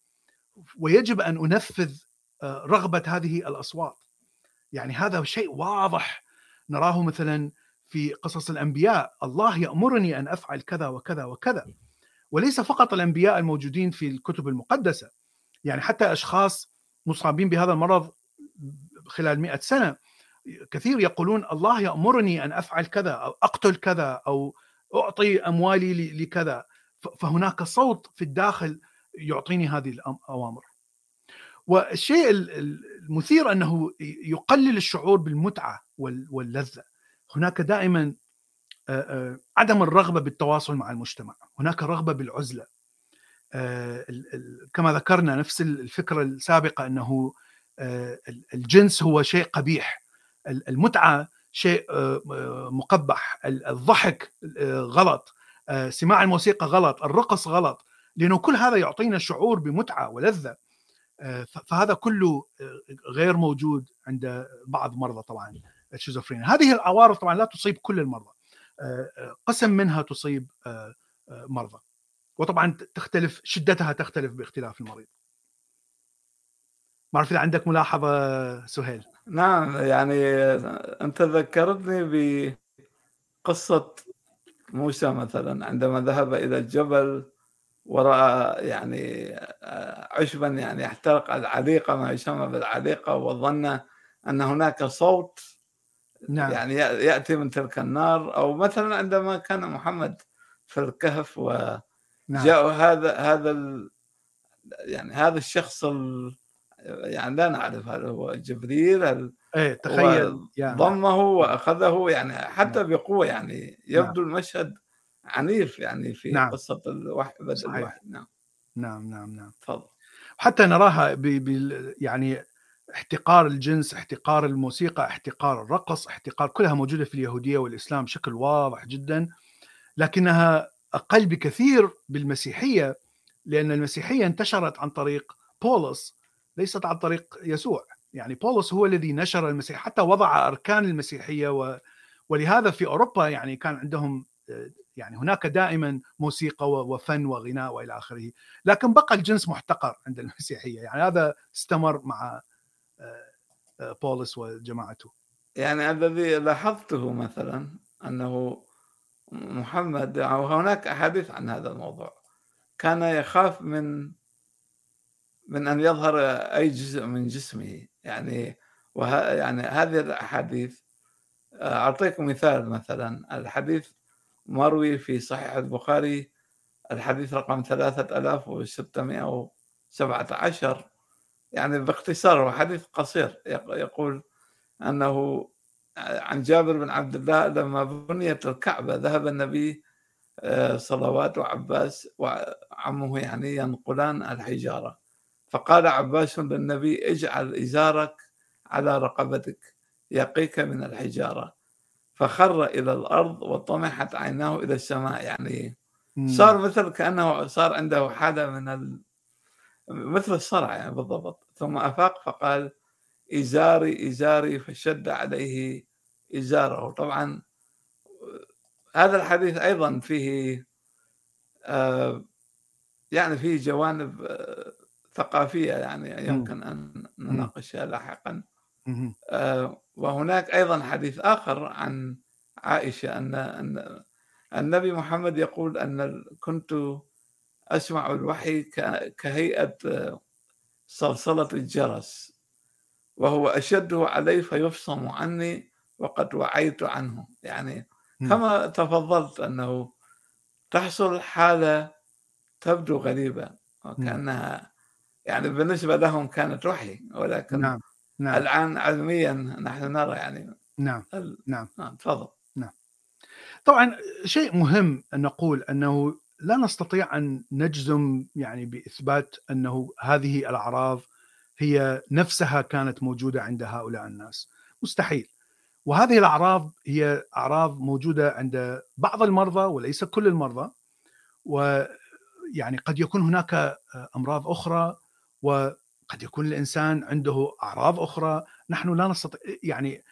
ويجب أن أنفذ آه، رغبة هذه الأصوات. يعني هذا شيء واضح نراه مثلا في قصص الأنبياء. الله يأمرني أن أفعل كذا وكذا وكذا. وليس فقط الأنبياء الموجودين في الكتب المقدسة. يعني حتى أشخاص مصابين بهذا المرض خلال مئة سنة كثير يقولون الله يأمرني أن أفعل كذا أو أقتل كذا أو أعطي أموالي لكذا. فهناك صوت في الداخل يعطيني هذه الأوامر. والشيء المثير أنه يقلل الشعور بالمتعة واللذة. هناك دائما عدم الرغبة بالتواصل مع المجتمع. هناك رغبة بالعزلة. كما ذكرنا نفس الفكرة السابقة أنه الجنس هو شيء قبيح. المتعة شيء مقبح. الضحك غلط. سماع الموسيقى غلط الرقص غلط لأنه كل هذا يعطينا شعور بمتعة ولذة. آه، فهذا كله آه، غير موجود عند بعض مرضى طبعا الشيزوفرينيا. هذه العوارض طبعا لا تصيب كل المرضى. قسم منها تصيب مرضى. وطبعا تختلف شدتها تختلف باختلاف المريض. ما أعرف إذا عندك ملاحظة سهيل. نعم يعني أنت ذكرتني بقصة موسى مثلا عندما ذهب إلى الجبل ورأى يعني آه، عشبا يعني يحترق العليقة ما يسمى بالعليقة وظن أن هناك صوت نعم. يعني يأتي من تلك النار أو مثلا عندما كان محمد في الكهف وجاء نعم. هذا هذا يعني هذا الشخص يعني لا نعرف هل هو جبريل هل إيه تخيل يعني. ضمه وأخذه يعني حتى نعم. بقوة يعني يبدو نعم. المشهد عنيف يعني في نعم. قصة الوحي بدء الوحي نعم نعم نعم نعم تفضل حتى نراها ب... ب... يعني احتقار الجنس احتقار الموسيقى احتقار الرقص احتقار كلها موجودة في اليهودية والإسلام بشكل واضح جدا لكنها أقل بكثير بالمسيحية لأن المسيحية انتشرت عن طريق بولس ليست عن طريق يسوع يعني بولس هو الذي نشر المسيح حتى وضع أركان المسيحية و... ولهذا في أوروبا يعني كان عندهم يعني هناك دائما موسيقى وفن وغناء وإلى آخره. لكن بقى الجنس محتقر عند المسيحية يعني هذا استمر مع آه، آه، بولس وجماعته. يعني الذي لاحظته مثلا أنه محمد وهناك احاديث عن هذا الموضوع كان يخاف من من أن يظهر أي جزء من جسمه يعني وه يعني هذه الأحاديث آه، أعطيكم مثال مثلا. الحديث مروي في صحيح البخاري الحديث رقم 3617 يعني باختصار هو حديث قصير. يقول أنه عن جابر بن عبد الله لما بنيت الكعبة ذهب النبي آه، صلوات وعباس وعمه يعني ينقلان الحجارة. فقال عباس للنبي اجعل إزارك على رقبتك يقيك من الحجارة. فخر إلى الأرض وطمحت عيناه إلى السماء. يعني صار مثل كأنه صار عنده حالة من ال... مثل الصرع يعني بالضبط. ثم أفاق فقال إزاري إزاري فشد عليه إزاره. طبعا هذا الحديث أيضا فيه آه يعني فيه جوانب ثقافية يعني يمكن أن نناقشها لاحقا. آه وهناك أيضا حديث آخر عن عائشة أن أن النبي محمد يقول أن كنت أسمع الوحي كهيئة آه، صلصلة الجرس وهو أشده علي فيفصم عني وقد وعيت عنه. يعني كما تفضلت أنه تحصل حالة تبدو غريبة وكأنها يعني بالنسبة لهم كانت وحي ولكن نعم. نعم. الآن علميا نحن نرى يعني نعم نعم نعم تفضل نعم طبعا شيء مهم أن نقول أنه لا نستطيع أن نجزم يعني بإثبات أنه هذه الأعراض هي نفسها كانت موجودة عند هؤلاء الناس مستحيل وهذه الأعراض هي أعراض موجودة عند بعض المرضى وليس كل المرضى ويعني قد يكون هناك أمراض أخرى وقد يكون الإنسان عنده أعراض أخرى نحن لا نستطيع يعني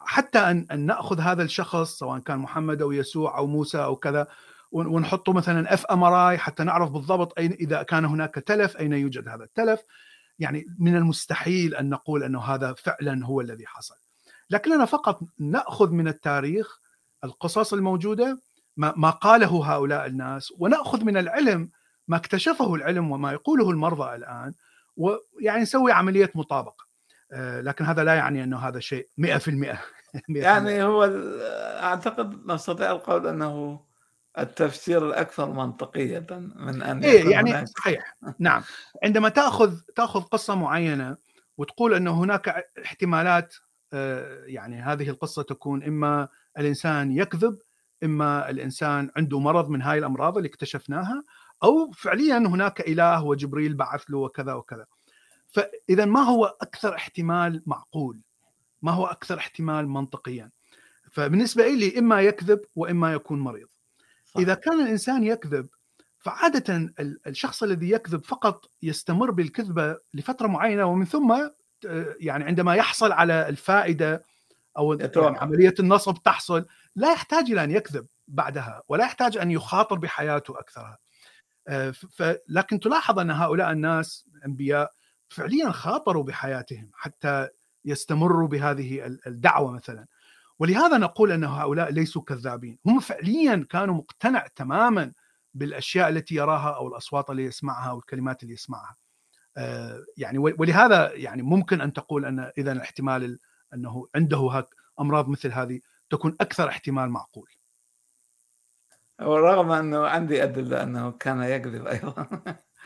حتى أن, أن نأخذ هذا الشخص سواء كان محمد أو يسوع أو موسى أو كذا ونحطه مثلا fMRI حتى نعرف بالضبط أين إذا كان هناك تلف أين يوجد هذا التلف. يعني من المستحيل أن نقول أنه هذا فعلا هو الذي حصل. لكننا فقط نأخذ من التاريخ القصص الموجودة ما قاله هؤلاء الناس ونأخذ من العلم ما اكتشفه العلم وما يقوله المرضى الآن ويعني نسوي عملية مطابقة. آه، لكن هذا لا يعني أنه هذا شيء 100% يعني هو أعتقد نستطيع القول أنه التفسير الأكثر منطقية من أن إيه يعني صحيح. نعم. عندما تأخذ تأخذ قصة معينة وتقول أنه هناك احتمالات آه، يعني هذه القصة تكون إما الإنسان يكذب إما الإنسان عنده مرض من هاي الأمراض اللي اكتشفناها أو فعليا هناك إله وجبريل بعث له وكذا وكذا. فاذا ما هو أكثر احتمال معقول؟ ما هو أكثر احتمال منطقيا؟ فبالنسبة لي إما يكذب وإما يكون مريض. صح. إذا كان الإنسان يكذب فعادة الشخص الذي يكذب فقط يستمر بالكذبة لفترة معينة ومن ثم يعني عندما يحصل على الفائدة أو يعني عملية النصب تحصل لا يحتاج إلى أن يكذب بعدها ولا يحتاج أن يخاطر بحياته أكثرها. آه، لكن تلاحظ أن هؤلاء الناس الأنبياء فعليا خاطروا بحياتهم حتى يستمروا بهذه الدعوة مثلا. ولهذا نقول أن هؤلاء ليسوا كذابين. هم فعليا كانوا مقتنع تماما بالأشياء التي يراها أو الأصوات اللي يسمعها أو الكلمات اللي يسمعها. آه، يعني ولهذا يعني ممكن أن تقول أن اذا الاحتمال أنه عنده أمراض مثل هذه تكون أكثر احتمال معقول. ورغم أنه عندي ادله انه كان يكذب أيضا.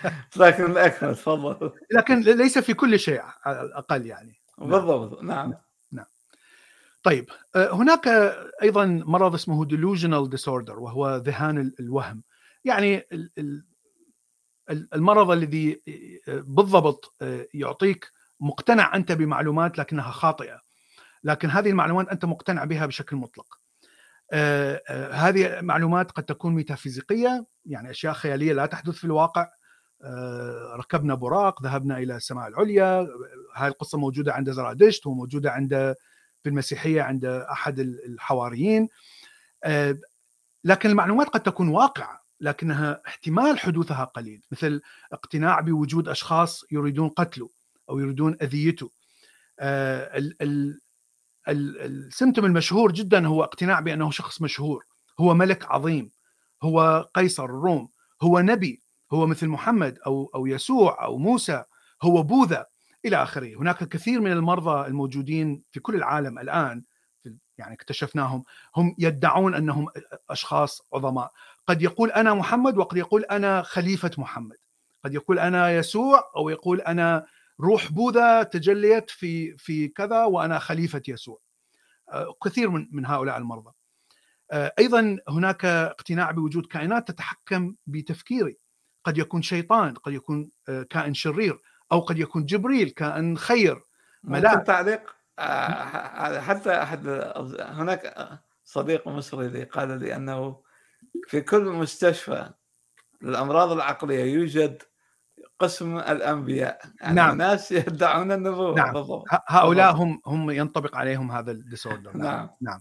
لكن أكثر تفضل. لكن ليس في كل شيء على الاقل يعني. بالضبط. نعم. نعم. طيب هناك أيضا مرض اسمه delusional disorder وهو ذهان الوهم. يعني المرض الذي بالضبط يعطيك مقتنع أنت بمعلومات لكنها خاطئة. لكن هذه المعلومات أنت مقتنع بها بشكل مطلق. هذه معلومات قد تكون ميتافيزيقية يعني أشياء خيالية لا تحدث في الواقع. آه، ركبنا براق ذهبنا إلى السماء العليا. هاي القصة موجودة عند زرادشت وموجوده عند في المسيحية عند أحد الحواريين. آه، لكن المعلومات قد تكون واقعة لكنها احتمال حدوثها قليل مثل اقتناع بوجود أشخاص يريدون قتله أو يريدون أذيته. آه، السمتم المشهور جدا هو اقتناع بأنه شخص مشهور. هو ملك عظيم. هو قيصر الروم. هو نبي. هو مثل محمد أو أو يسوع أو موسى. هو بوذا. إلى آخره. هناك كثير من المرضى الموجودين في كل العالم الآن يعني اكتشفناهم. هم يدعون أنهم أشخاص عظماء. قد يقول أنا محمد وقد يقول أنا خليفة محمد. قد يقول أنا يسوع أو يقول أنا روح بوذا تجليت في في كذا وأنا خليفة يسوع. آه، كثير من من هؤلاء المرضى. آه، أيضا هناك اقتناع بوجود كائنات تتحكم بتفكيري. قد يكون شيطان قد يكون آه، كائن شرير أو قد يكون جبريل كائن خير ملاك. تعليق؟ حتى أحد هناك صديق مصري لي قال لي أنه في كل مستشفى للأمراض العقلية يوجد قسم الأنبياء يعني نعم. ناس يدعون النبوة نعم. بالضبط هؤلاء هم هم ينطبق عليهم هذا ال disorder نعم. نعم نعم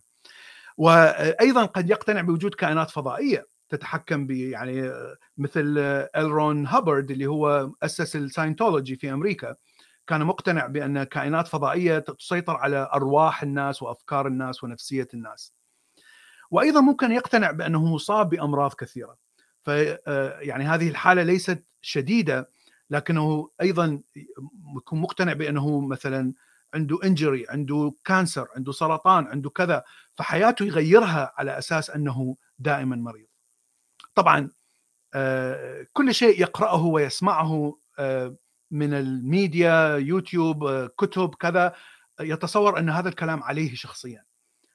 وأيضا قد يقتنع بوجود كائنات فضائية تتحكم ب يعني مثل الرون هابرد اللي هو أسس ال Scientology في أمريكا كان مقتنع بأن كائنات فضائية تسيطر على أرواح الناس وأفكار الناس ونفسية الناس. وأيضا ممكن يقتنع بأنه مصاب بأمراض كثيرة. ف يعني هذه الحالة ليست شديدة لكنه أيضا يكون مقتنع بأنه مثلا عنده انجري عنده كانسر عنده سرطان عنده كذا فحياته يغيرها على أساس أنه دائما مريض. طبعا آه، كل شيء يقرأه ويسمعه آه، من الميديا يوتيوب آه، كتب كذا يتصور أن هذا الكلام عليه شخصيا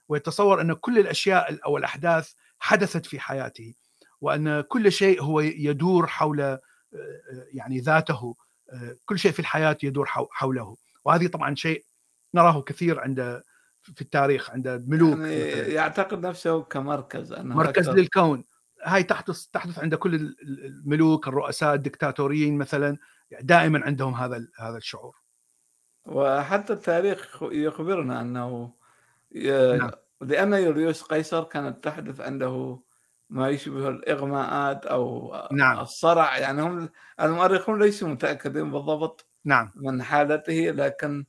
ويتصور أن كل الأشياء أو الأحداث حدثت في حياته وأن كل شيء هو يدور حول يعني ذاته كل شيء في الحياة يدور حوله وهذه طبعا شيء نراه كثير عند في التاريخ عند ملوك يعني يعتقد نفسه كمركز أنه مركز أكثر. للكون هاي تحدث تحدث عند كل الملوك الرؤساء الدكتاتوريين مثلا دائما عندهم هذا هذا الشعور وحتى التاريخ يخبرنا أنه نعم. لأن يوليوس قيصر كانت تحدث عنده ما يشبه الإغماءات أو نعم. الصرع يعني هم المؤرخون ليسوا متأكدين بالضبط نعم من حالته لكن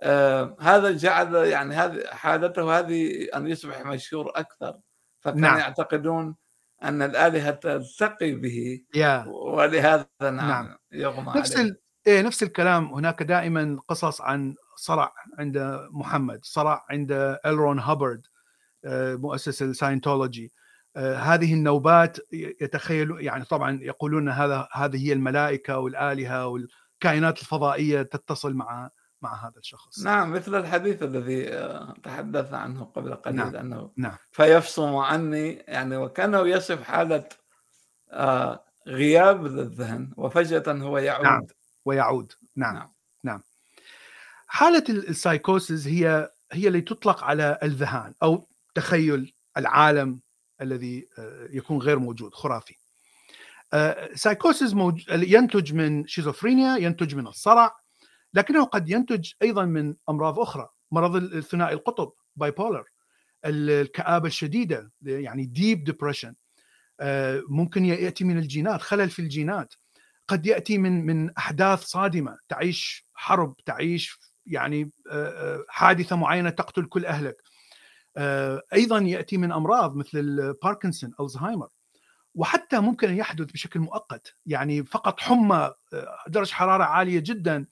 آه هذا جعل يعني هذه حالته هذه أن يصبح مشهور أكثر فكانوا نعم. يعتقدون أن الآلهة تلتقي به yeah. ولهذا نعم, نعم. يغمى نفس عليه. ال... إيه نفس الكلام هناك دائما قصص عن صرع عند محمد صرع عند الرون هابرد آه، مؤسس الساينتولوجي هذه النوبات يتخيلوا يعني طبعا يقولون هذا هذه هي الملائكة والآلهة والكائنات الفضائية تتصل مع مع هذا الشخص نعم مثل الحديث الذي آه، تحدث عنه قبل قليل نعم. أنه نعم. فيفصم عني يعني وكانه يصف حالة آه، غياب للذهن وفجأة هو يعود نعم. ويعود نعم نعم, نعم. حالة السايكوسيس هي هي اللي تطلق على الذهان أو تخيل العالم الذي آه، يكون غير موجود خرافي. سايكوسيس ينتج من شيزوفرينيا ينتج من الصرع لكنه قد ينتج أيضا من أمراض أخرى مرض الثنائي القطب bipolar الكآبة الشديدة يعني deep depression آه، ممكن يأتي من الجينات خلل في الجينات. قد يأتي من من أحداث صادمة تعيش حرب تعيش يعني آه، آه، حادثة معينة تقتل كل أهلك. أيضا يأتي من أمراض مثل الباركنسون الزهايمر وحتى ممكن أن يحدث بشكل مؤقت. يعني فقط حمى درجة حرارة عالية جدا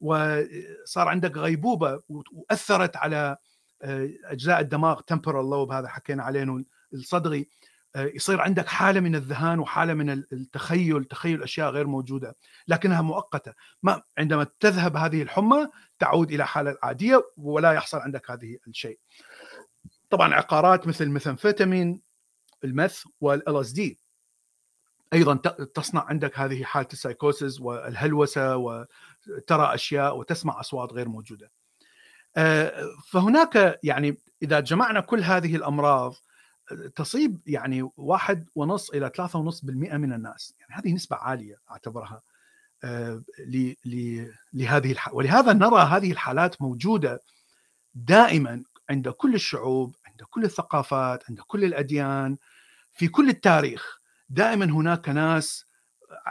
وصار عندك غيبوبة وأثرت على آه، أجزاء الدماغ تمبرال لوب هذا حكينا عليه الصدغي. آه، يصير عندك حالة من الذهان وحالة من التخيل تخيل أشياء غير موجودة لكنها مؤقتة. ما عندما تذهب هذه الحمى تعود إلى حالة عادية ولا يحصل عندك هذه الشيء. طبعا عقارات مثل ال methamphetamine ال meth وال LSD أيضا تصنع عندك هذه حالة السايكوسيس والهلوسة وترى أشياء وتسمع أصوات غير موجودة. آه، فهناك يعني إذا جمعنا كل هذه الأمراض تصيب يعني واحد ونص إلى ثلاثة ونص بالمئة من الناس يعني هذه نسبة عالية أعتبرها آه، لهذه الح... ولهذا نرى هذه الحالات موجودة دائما عند كل الشعوب عند كل الثقافات عند كل الأديان في كل التاريخ. دائما هناك ناس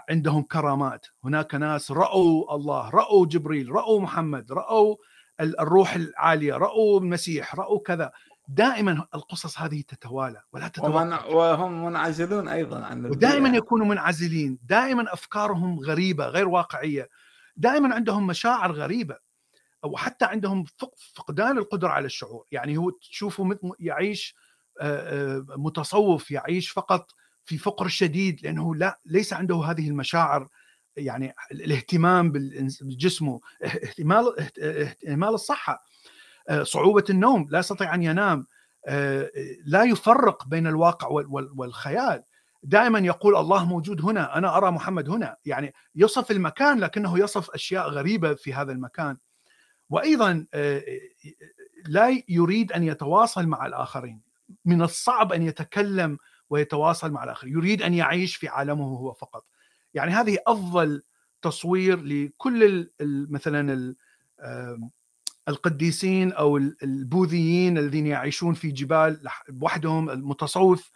عندهم كرامات. هناك ناس رأوا الله رأوا جبريل رأوا محمد رأوا الروح العالية رأوا المسيح رأوا كذا. دائما القصص هذه تتوالى ولا تتوالى وهم منعزلون أيضا عن ودائما يكونوا منعزلين. دائما أفكارهم غريبة غير واقعية. دائما عندهم مشاعر غريبة. أو حتى عندهم فقدان القدرة على الشعور. يعني هو تشوفه يعيش متصوف يعيش فقط في فقر شديد لأنه لا ليس عنده هذه المشاعر يعني الاهتمام بجسمه اهتمال اهتمال الصحة. صعوبة النوم لا يستطيع أن ينام. لا يفرق بين الواقع والخيال. دائما يقول الله موجود هنا أنا أرى محمد هنا. يعني يصف المكان لكنه يصف أشياء غريبة في هذا المكان. وأيضا لا يريد أن يتواصل مع الآخرين. من الصعب أن يتكلم ويتواصل مع الآخرين. يريد أن يعيش في عالمه هو فقط. يعني هذه أفضل تصوير لكل مثلا القديسين أو البوذيين الذين يعيشون في جبال وحدهم المتصوف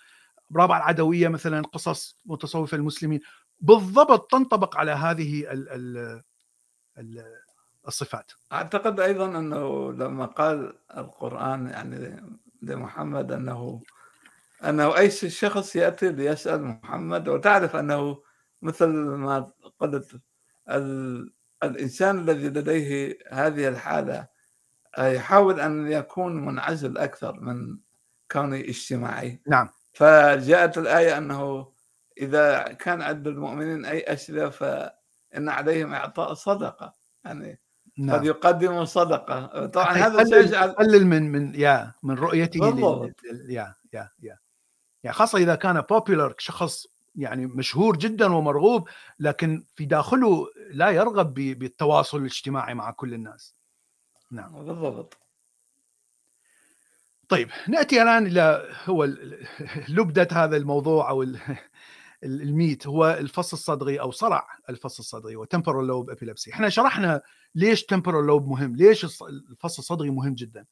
رابع العدوية مثلا قصص متصوفة المسلمين. بالضبط تنطبق على هذه ال ال ال الصفات. أعتقد أيضا أنه لما قال القرآن يعني لمحمد أنه أنه اي شخص يأتي ليسأل محمد؟ وتعرف أنه مثل ما قلت الإنسان الذي لديه هذه الحالة يحاول أن يكون منعزل أكثر من كونه اجتماعي. نعم. فجاءت الآية أنه إذا كان عند المؤمنين أي اشياء فإن عليهم إعطاء صدقة. يعني نعم. قد يقدموا صدقة. طبعا هذا سيجعل يقلل من من يا من رؤيته بالضبط. يا يا يا. يعني خاصة إذا كان بوبيلر شخص يعني مشهور جدا ومرغوب لكن في داخله لا يرغب بالتواصل الاجتماعي مع كل الناس. نعم. بالضبط. طيب نأتي الآن إلى هو لب هذا الموضوع أو الميت هو الفص الصدغي أو صرع الفص الصدغي و temporal lobe epilepsy إحنا شرحنا ليش temporal lobe مهم ليش الفص الصدغي مهم جدا.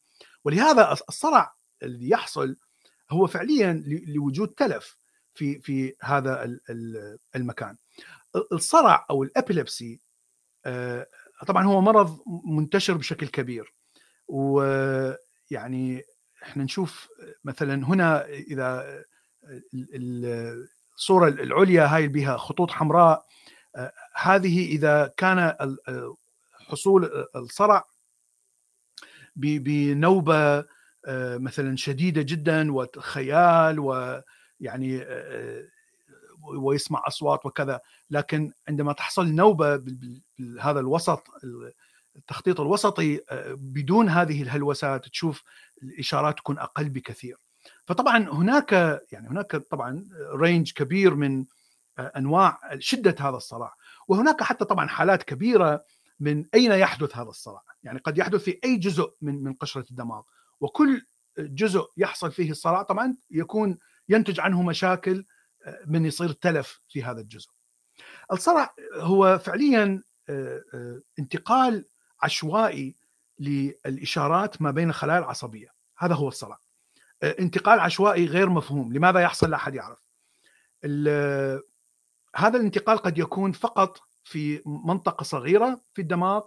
ولهذا الصرع اللي يحصل هو فعليا لوجود تلف في في هذا المكان. الصرع أو ال epilepsy آه، طبعا هو مرض منتشر بشكل كبير. ويعني إحنا نشوف مثلا هنا إذا الصورة العليا هاي بها خطوط حمراء. آه، هذه إذا كان حصول الصرع بنوبة آه، مثلا شديدة جدا وخيال ويعني آه، ويسمع أصوات وكذا لكن عندما تحصل نوبة بهذا الوسط التخطيط الوسطي بدون هذه الهلوسات تشوف الإشارات تكون أقل بكثير. فطبعا هناك يعني هناك طبعا رينج كبير من أنواع شدة هذا الصراع. وهناك حتى طبعا حالات كبيرة من أين يحدث هذا الصراع. يعني قد يحدث في أي جزء من من قشرة الدماغ. وكل جزء يحصل فيه الصراع طبعا يكون ينتج عنه مشاكل من يصير تلف في هذا الجزء. الصرع هو فعليا انتقال عشوائي للإشارات ما بين الخلايا العصبيه هذا هو الصرع انتقال عشوائي غير مفهوم لماذا يحصل؟ لا أحد يعرف. هذا الانتقال قد يكون فقط في منطقة صغيرة في الدماغ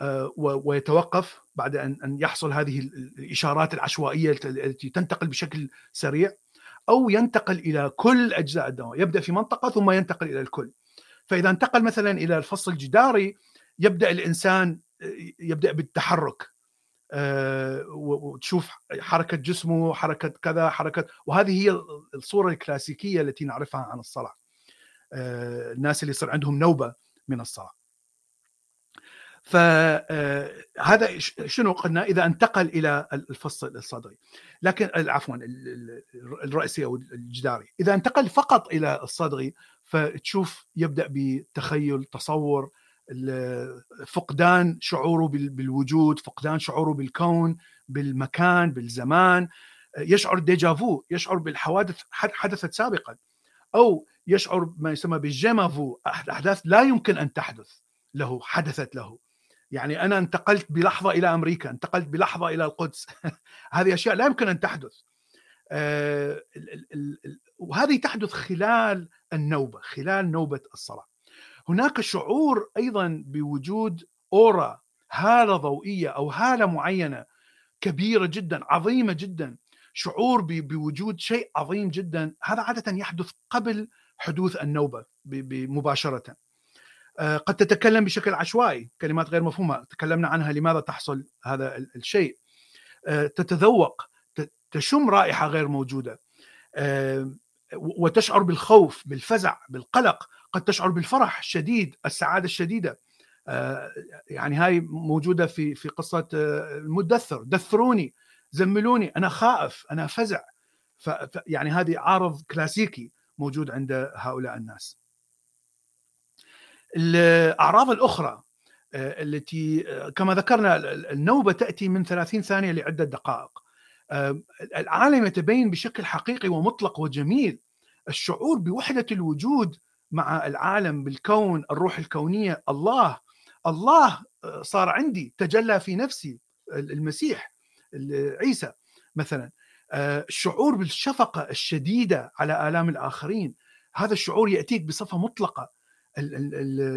آه، ويتوقف بعد أن يحصل هذه الإشارات العشوائية التي تنتقل بشكل سريع أو ينتقل إلى كل أجزاء الدماغ. يبدأ في منطقة ثم ينتقل إلى الكل. فإذا انتقل مثلا إلى الفص الجداري يبدأ الإنسان آه، يبدأ بالتحرك. وتشوف حركة جسمه حركة كذا حركة وهذه هي الصورة الكلاسيكية التي نعرفها عن الصلاة. الناس اللي يصير عندهم نوبة من الصلاة. فهذا آه، شنو قلنا؟ إذا انتقل إلى الفص الصدري. لكن عفوا الرئيسي أو الجداري. إذا انتقل فقط إلى الصدري فتشوف يبدأ بتخيل تصور فقدان شعوره بالوجود فقدان شعوره بالكون بالمكان بالزمان. يشعر ديجافو يشعر بالحوادث حدثت سابقا. أو يشعر بما يسمى بالجيمافو أحداث لا يمكن أن تحدث له حدثت له. يعني أنا انتقلت بلحظة إلى أمريكا انتقلت بلحظة إلى القدس. هذه أشياء لا يمكن أن تحدث. آه، وهذه تحدث خلال النوبة خلال نوبة الصلاة. هناك شعور أيضا بوجود أورا هالة ضوئية أو هالة معينة كبيرة جدا عظيمة جدا شعور بوجود شيء عظيم جدا. هذا عادة يحدث قبل حدوث النوبة مباشره آه، قد تتكلم بشكل عشوائي كلمات غير مفهومة. تكلمنا عنها لماذا تحصل هذا الشيء؟ آه، تتذوق تشم رائحة غير موجودة. آه، وتشعر بالخوف بالفزع بالقلق. قد تشعر بالفرح الشديد السعادة الشديدة. يعني هاي موجودة في في قصة المدثر. دثروني زملوني. أنا خائف أنا فزع. يعني هذه عارض كلاسيكي موجود عند هؤلاء الناس. الأعراض الأخرى التي كما ذكرنا النوبة تأتي من 30 ثانية لعدة دقائق. العالم يتبين بشكل حقيقي ومطلق وجميل الشعور بوحدة الوجود مع العالم بالكون الروح الكونية الله الله صار عندي تجلى في نفسي المسيح عيسى مثلا. الشعور بالشفقة الشديدة على آلام الآخرين هذا الشعور يأتيك بصفة مطلقة.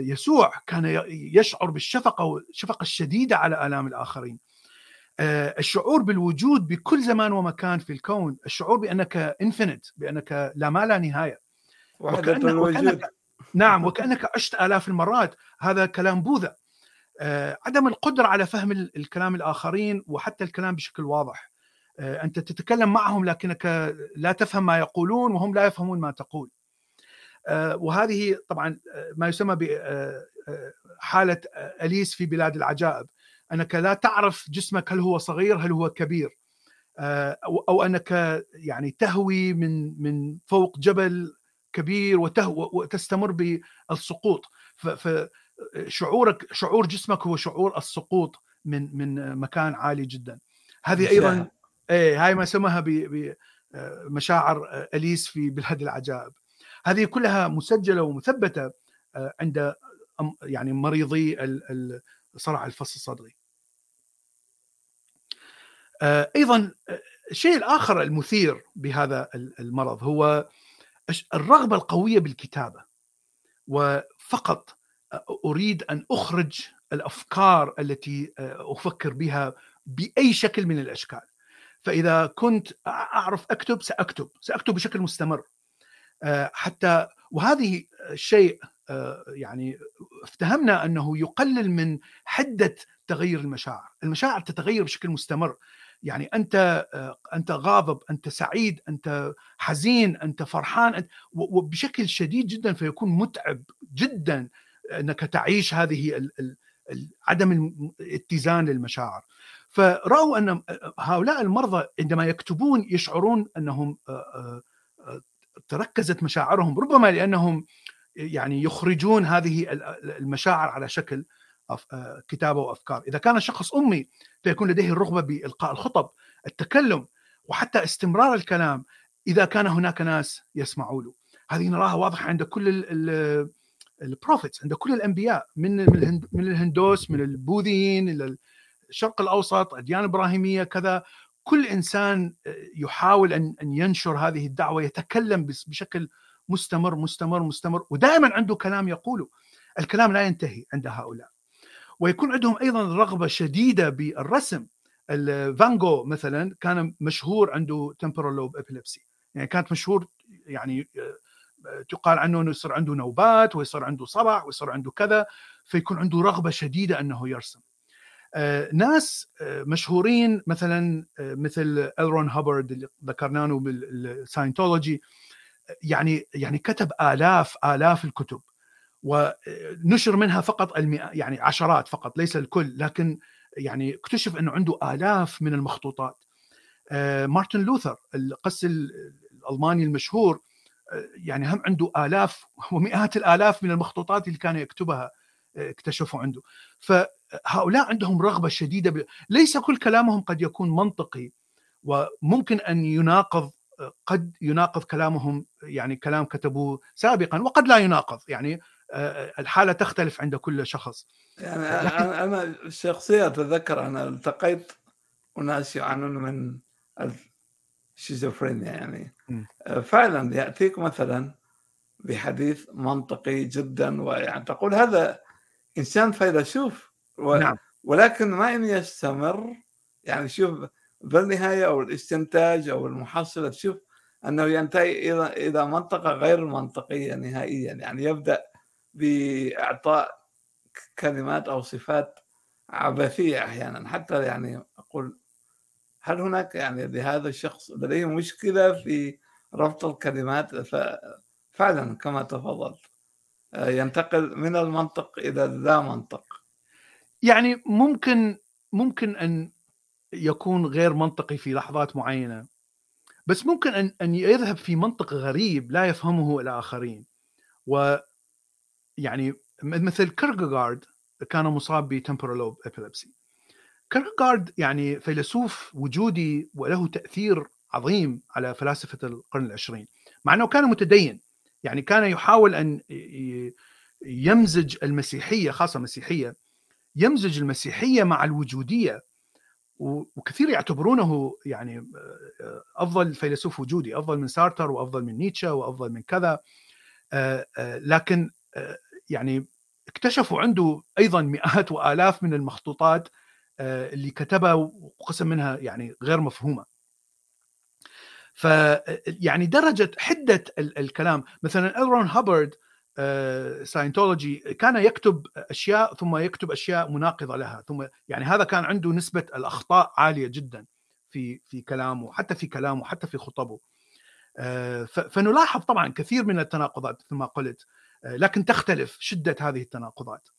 يسوع كان يشعر بالشفقة والشفقه الشديدة على آلام الآخرين. الشعور بالوجود بكل زمان ومكان في الكون الشعور بأنك انفينيت بأنك لا ما لا نهاية. وكأنك, وكأنك نعم وكأنك عشت آلاف المرات. هذا كلام بوذا. عدم القدرة على فهم الكلام الآخرين وحتى الكلام بشكل واضح. أنت تتكلم معهم لكنك لا تفهم ما يقولون وهم لا يفهمون ما تقول. وهذه طبعا ما يسمى بحاله أليس في بلاد العجائب. أنك لا تعرف جسمك هل هو صغير هل هو كبير. أو أنك يعني تهوي من من فوق جبل كبير وتهوى وتستمر بالسقوط. فشعورك شعور جسمك هو شعور السقوط من من مكان عالي جدا. هذه أيضا إيه هاي ما سموها بمشاعر أليس في بلاد العجائب. هذه كلها مسجلة ومثبتة عند يعني مريضي صرع الفص الصدري. أيضا الشيء الآخر المثير بهذا المرض هو الرغبة القوية بالكتابة وفقط أريد أن أخرج الأفكار التي أفكر بها بأي شكل من الأشكال. فإذا كنت أعرف أكتب سأكتب سأكتب بشكل مستمر. حتى وهذه الشيء يعني افتهمنا أنه يقلل من حدة تغير المشاعر، المشاعر تتغير بشكل مستمر، يعني أنت أنت غاضب، أنت سعيد، أنت حزين، أنت فرحان وبشكل شديد جدا فيكون متعب جدا أنك تعيش هذه عدم الاتزان للمشاعر. فرأوا أن هؤلاء المرضى عندما يكتبون يشعرون أنهم تركزت مشاعرهم ربما لأنهم يعني يخرجون هذه المشاعر على شكل كتابة وأفكار، إذا كان الشخص أمي فيكون لديه الرغبة بإلقاء الخطب، التكلم وحتى استمرار الكلام إذا كان هناك ناس يسمعوا له. هذه نراها واضحة عند كل البروفيتس عند كل الأنبياء من من الهندوس من البوذيين إلى الشرق الأوسط أديان إبراهيمية كذا. كل إنسان يحاول ان أن ينشر هذه الدعوة يتكلم بشكل مستمر مستمر مستمر ودائما عنده كلام يقوله. الكلام لا ينتهي عند هؤلاء. ويكون عندهم أيضا رغبة شديدة بالرسم. فان جوخ مثلا كان مشهور عنده temporal lobe epilepsy يعني كانت مشهور يعني تقال عنه إنه يصير عنده نوبات ويصير عنده صرع ويصير عنده كذا فيكون عنده رغبة شديدة إنه يرسم. ناس مشهورين مثلا مثل ال رون هابرد اللي ذكرناه بال Scientology يعني يعني كتب آلاف آلاف الكتب. ونشر منها فقط المئة يعني عشرات فقط ليس الكل لكن يعني اكتشف أنه عنده آلاف من المخطوطات. مارتن لوثر القس الألماني المشهور يعني هم عنده آلاف ومئات الآلاف من المخطوطات اللي كان يكتبها اكتشفوا عنده. فهؤلاء عندهم رغبة شديدة ب... ليس كل كلامهم قد يكون منطقي وممكن أن يناقض قد يناقض كلامهم يعني كلام كتبوه سابقا وقد لا يناقض يعني الحالة تختلف عند كل شخص. يعني أنا, أنا شخصيا أتذكر أنا التقيت أناس يعانون من الشيزوفرينيا يعني. فعلا يأتيك مثلا بحديث منطقي جدا ويعني تقول هذا إنسان فيلسوف و... نعم. ولكن ما إن يستمر يعني شوف بالنهاية أو الاستنتاج أو المحصلة تشوف أنه ينتهي إلى إلى منطقة غير منطقية نهائيا. يعني يبدأ بإعطاء كلمات أو صفات عبثية أحيانا. حتى يعني أقول هل هناك يعني لهذا الشخص لديه مشكلة في ربط الكلمات؟ ففعلا كما تفضلت. ينتقل من المنطق إلى اللا منطق. يعني ممكن ممكن أن يكون غير منطقي في لحظات معينة بس ممكن أن أن يذهب في منطق غريب لا يفهمه الآخرين. و يعني مثل كيركغارد كان مصاب ب temporal lobe epilepsy كيركغارد يعني فيلسوف وجودي وله تأثير عظيم على فلاسفة القرن العشرين. مع إنه كان متدين يعني كان يحاول أن يمزج المسيحية خاصة المسيحيه يمزج المسيحية مع الوجودية. وكثير يعتبرونه يعني أفضل فيلسوف وجودي أفضل من سارتر وأفضل من نيتشه وأفضل من كذا. لكن يعني اكتشفوا عنده أيضا مئات وآلاف من المخطوطات اللي كتبها وقسم منها يعني غير مفهومة. ف يعني درجة حدة الكلام مثلا الرون هابرد ساينتولوجي كان يكتب أشياء ثم يكتب أشياء مناقضة لها ثم يعني هذا كان عنده نسبة الأخطاء عالية جدا في في كلامه حتى في كلامه حتى في خطبه. فنلاحظ طبعا كثير من التناقضات مثل ما قلت. لكن تختلف شدة هذه التناقضات.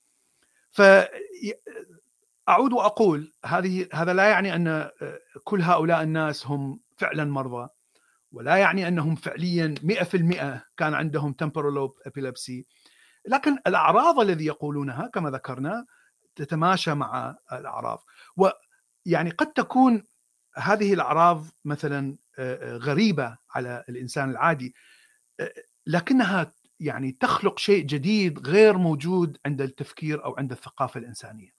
ف أعود وأقول هذه هذا لا يعني أن كل هؤلاء الناس هم فعلا مرضى ولا يعني أنهم فعليا 100% كان عندهم lobe epilepsy. لكن الأعراض الذي يقولونها كما ذكرنا تتماشى مع الأعراض. ويعني قد تكون هذه الأعراض مثلا غريبة على الإنسان العادي لكنها يعني تخلق شيء جديد غير موجود عند التفكير أو عند الثقافة الإنسانية.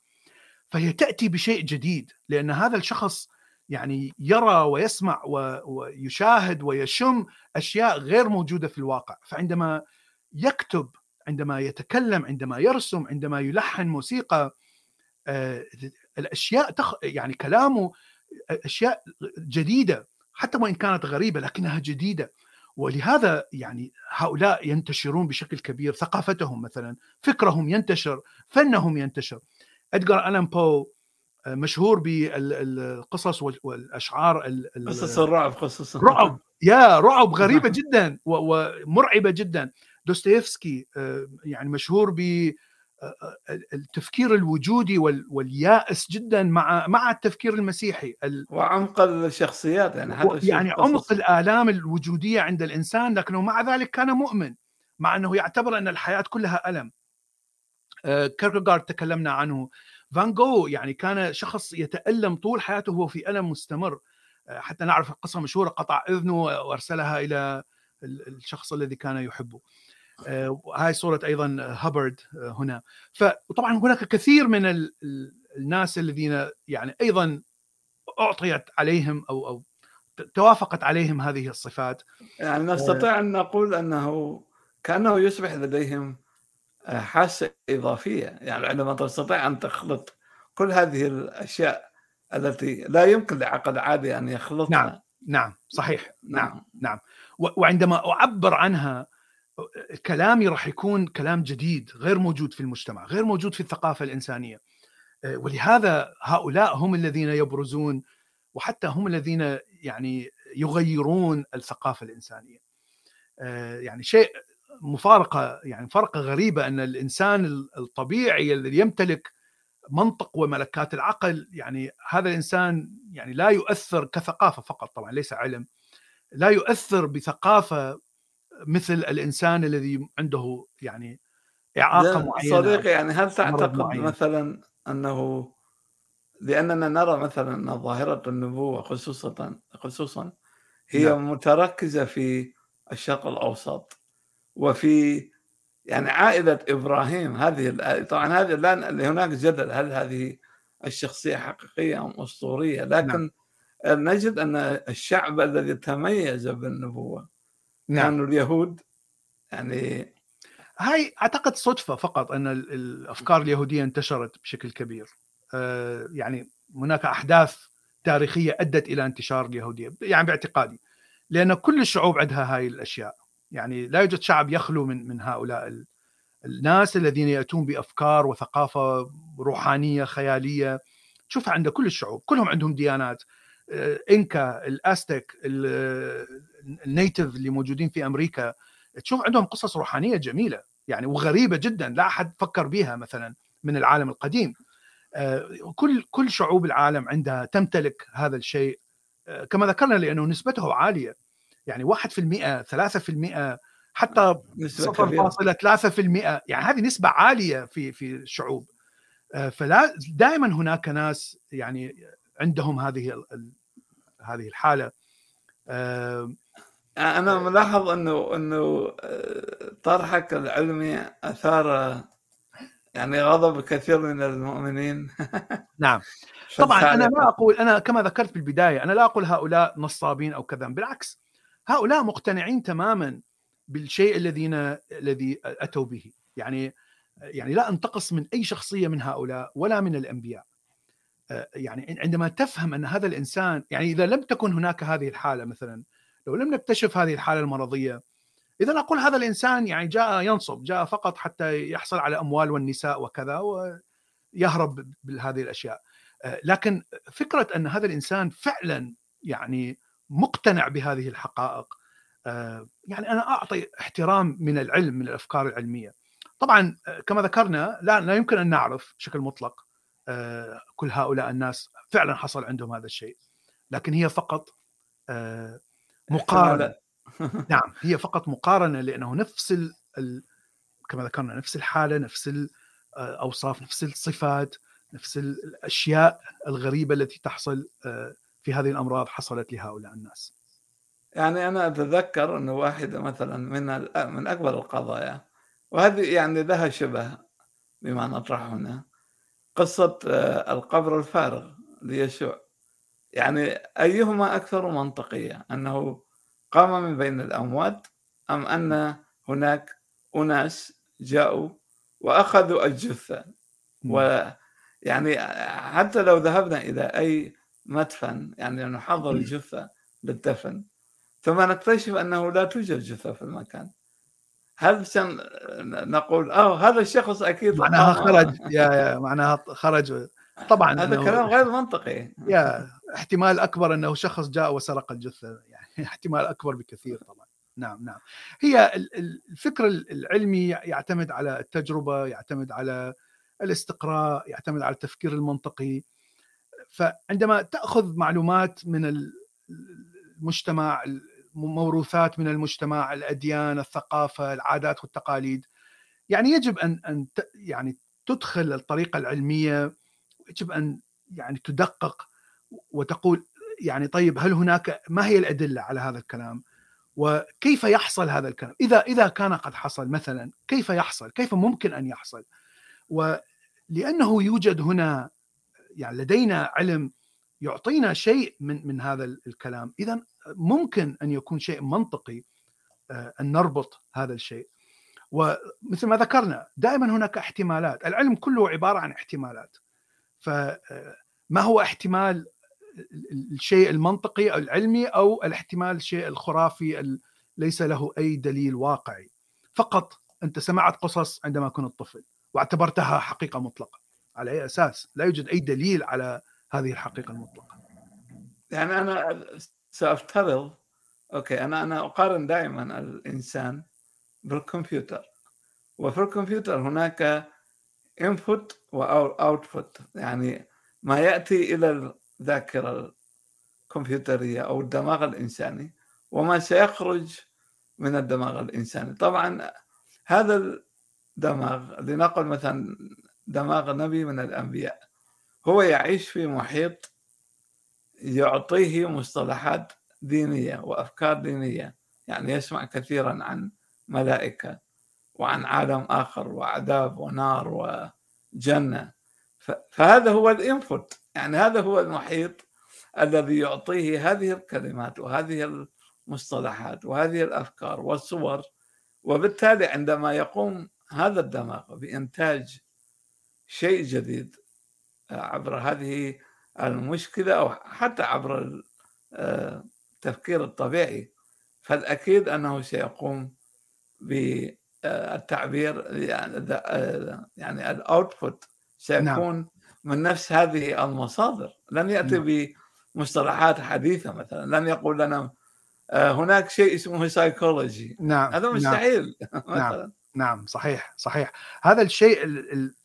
فهي تأتي بشيء جديد لأن هذا الشخص يعني يرى ويسمع ويشاهد ويشم أشياء غير موجودة في الواقع فعندما يكتب عندما يتكلم عندما يرسم عندما يلحن موسيقى آه، الأشياء تخ... يعني كلامه أشياء جديدة حتى وإن كانت غريبة لكنها جديدة ولهذا يعني هؤلاء ينتشرون بشكل كبير ثقافتهم مثلا فكرهم ينتشر فنهم ينتشر. ادجار ألان بو مشهور بالقصص والأشعار قصص الرعب قصص رعب. يا رعب غريبة جدا ومرعبة جدا. دوستويفسكي آه، يعني مشهور ب آه، آه، التفكير الوجودي واليائس جدا مع مع التفكير المسيحي. وعمق الشخصيات يعني حتى يعني عمق الآلام الوجودية عند الإنسان لكنه مع ذلك كان مؤمن مع أنه يعتبر أن الحياة كلها ألم. كيركغارد تكلمنا عنه. فان جو يعني كان شخص يتألم طول حياته وهو في ألم مستمر. آه، حتى نعرف القصة مشهورة قطع إذنه وأرسلها إلى الشخص الذي كان يحبه. آه، هاي صورة أيضا هابرد آه، هنا. فطبعا هناك كثير من الناس الذين يعني أيضا أعطيت عليهم أو أو توافقت عليهم هذه الصفات. يعني نستطيع أن نقول أنه كأنه يصبح لديهم حاسة إضافية. يعني عندما تستطيع أن تخلط كل هذه الأشياء التي لا يمكن لعقل عادي أن يخلطها. نعم نعم صحيح. نعم. نعم, نعم. وعندما أعبر عنها كلامي راح يكون كلام جديد غير موجود في المجتمع غير موجود في الثقافة الإنسانية. آه، ولهذا هؤلاء هم الذين يبرزون وحتى هم الذين يعني يغيرون الثقافة الإنسانية. آه، يعني شيء مفارقة يعني مفارقه غريبة أن الإنسان الطبيعي الذي يمتلك منطق وملكات العقل يعني هذا الإنسان يعني لا يؤثر كثقافة فقط طبعا ليس علم لا يؤثر بثقافة مثل الإنسان الذي عنده يعني إعاقة معينة صديقي يعني هل تعتقد. مثلا أنه لأننا نرى مثلا أن ظاهرة النبوة خصوصا خصوصا هي نعم. متركزة في الشرق الأوسط وفي يعني عائلة إبراهيم هذه طبعا هذه الآن هناك جدل هل هذه الشخصية حقيقية أم أسطورية لكن نعم. نجد أن الشعب الذي تميز بالنبوة نعم. كانوا اليهود يعني هاي أعتقد صدفة فقط أن الأفكار اليهودية انتشرت بشكل كبير. آه، يعني هناك أحداث تاريخية أدت إلى انتشار اليهودية يعني باعتقادي لأن كل الشعوب عندها هاي الأشياء. يعني لا يوجد شعب يخلو من من هؤلاء الناس الذين يأتون بأفكار وثقافة روحانية خيالية. تشوفها عند كل الشعوب كلهم عندهم ديانات. آه، إنكا الأستك النيتف اللي موجودين في أمريكا تشوف عندهم قصص روحانية جميلة يعني وغريبة جدا لا أحد فكر بها مثلا من العالم القديم. آه، كل كل شعوب العالم عندها تمتلك هذا الشيء. آه، كما ذكرنا لأنه نسبته عالية. يعني 1% 3% حتى 0.3% يعني هذه نسبة عالية في في الشعوب. فلا دائما هناك ناس يعني عندهم هذه هذه الحالة. أنا ملاحظ إنه إنه طرحك العلمي أثار يعني غضب كثير من المؤمنين. نعم. طبعا أنا لا أقول أنا كما ذكرت في البداية أنا لا أقول هؤلاء نصابين أو كذا بالعكس هؤلاء مقتنعين تماما بالشيء الذين الذي أتوا به. يعني يعني لا أنتقص من أي شخصية من هؤلاء ولا من الأنبياء. يعني عندما تفهم أن هذا الإنسان يعني إذا لم تكن هناك هذه الحالة مثلا لو لم نكتشف هذه الحالة المرضية إذا أقول هذا الإنسان يعني جاء ينصب جاء فقط حتى يحصل على أموال والنساء وكذا ويهرب بهذه الأشياء. لكن فكرة أن هذا الإنسان فعلا يعني مقتنع بهذه الحقائق يعني أنا أعطي احترام من العلم من الأفكار العلمية. طبعا كما ذكرنا لا لا يمكن أن نعرف بشكل مطلق كل هؤلاء الناس فعلا حصل عندهم هذا الشيء. لكن هي فقط مقارنة. نعم هي فقط مقارنة لأنه نفس ال... ال... كما ذكرنا نفس الحالة نفس الاوصاف نفس الصفات نفس الأشياء الغريبة التي تحصل في هذه الأمراض حصلت لهؤلاء الناس. يعني أنا أتذكر انه واحدة مثلا من من أكبر القضايا وهذه يعني لها شبه بما نطرح هنا. قصة القبر الفارغ ليشوع. يعني أيهما أكثر منطقية؟ أنه قام من بين الأموات أم أن هناك أناس جاءوا وأخذوا الجثة؟ ويعني حتى لو ذهبنا إلى أي مدفن يعني نحضر الجثة للدفن ثم نكتشف أنه لا توجد جثة في المكان. هل سن نقول آه هذا الشخص أكيد معناها خرج. يا يا معناها خرج. طبعا هذا كلام غير منطقي. يا احتمال أكبر إنه شخص جاء وسرق الجثة. يعني احتمال أكبر بكثير طبعا. نعم نعم. هي الفكر العلمي يعتمد على التجربة يعتمد على الاستقراء يعتمد على التفكير المنطقي. فعندما تأخذ معلومات من المجتمع موروثات من المجتمع الأديان الثقافة العادات والتقاليد يعني يجب أن أن يعني تدخل الطريقة العلمية يجب أن يعني تدقق وتقول يعني طيب هل هناك ما هي الأدلة على هذا الكلام؟ وكيف يحصل هذا الكلام؟ إذا إذا كان قد حصل مثلا كيف يحصل؟ كيف ممكن أن يحصل؟ ولأنه يوجد هنا يعني لدينا علم يعطينا شيء من من هذا الكلام، اذا ممكن أن يكون شيء منطقي آه، أن نربط هذا الشيء. ومثل ما ذكرنا دائما هناك احتمالات، العلم كله عبارة عن احتمالات. فما آه، هو احتمال الشيء المنطقي أو العلمي أو الاحتمال الشيء الخرافي ليس له أي دليل واقعي. فقط أنت سمعت قصص عندما كنت طفل واعتبرتها حقيقة مطلقة. على أي أساس؟ لا يوجد أي دليل على هذه الحقيقة المطلقة. يعني أنا سافترض okay أنا أنا أقارن دائما الإنسان بالكمبيوتر. وفي الكمبيوتر هناك input و output يعني ما يأتي إلى الذاكرة الكمبيوترية أو الدماغ الإنساني وما سيخرج من الدماغ الإنساني. طبعا هذا الدماغ لنقل مثلا دماغ نبي من الأنبياء هو يعيش في محيط يعطيه مصطلحات دينية وأفكار دينية يعني يسمع كثيرا عن ملائكة وعن عالم آخر وعذاب ونار وجنة. فهذا هو الانفوت يعني هذا هو المحيط الذي يعطيه هذه الكلمات وهذه المصطلحات وهذه الأفكار والصور. وبالتالي عندما يقوم هذا الدماغ بإنتاج شيء جديد عبر هذه المشكلة أو حتى عبر التفكير الطبيعي فالأكيد أنه سيقوم بالتعبير يعني يعني الاوتبوت سيكون نعم. من نفس هذه المصادر لن يأتي نعم. بمصطلحات حديثة مثلا لن يقول لنا آه، هناك شيء اسمه سايكولوجي نعم هذا نعم. مستحيل نعم. مثلا نعم. نعم صحيح صحيح هذا الشيء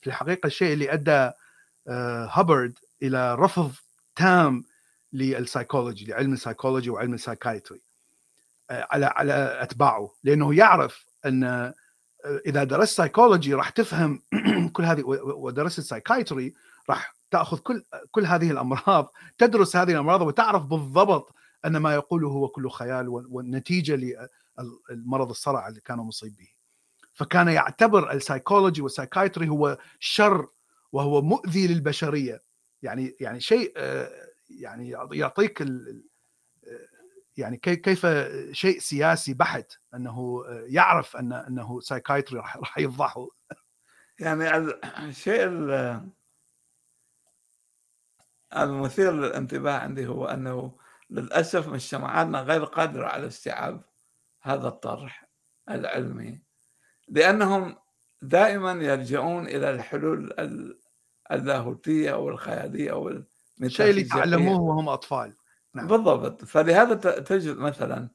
في الحقيقة الشيء اللي آه، هابرد إلى رفض تام للسايكولوجي لعلم السايكولوجي وعلم ال psychiatry آه، على على أتباعه لأنه يعرف أن إذا درست سايكولوجي راح تفهم كل هذه ودرست psychiatry راح تأخذ كل كل هذه الأمراض تدرس هذه الأمراض وتعرف بالضبط أن ما يقوله هو كله خيال والنتيجة للمرض الصرع اللي كان مصيب به. فكان يعتبر ال psychology وال psychiatry هو شر وهو مؤذي للبشرية يعني يعني شيء يعني يعطيك يعني كيف شيء سياسي بحت أنه يعرف أن أنه سايكايتري راح يفضحه. يعني الشيء المثير للانتباه عندي هو أنه للأسف مجتمعاتنا غير قادرة على استيعاب هذا الطرح العلمي لأنهم دائما يلجؤون إلى الحلول اللاهوتيه أو الخياليه أو الشيء اللي تعلموه وهم أطفال. نعم. بالضبط. فلهذا تجد مثلا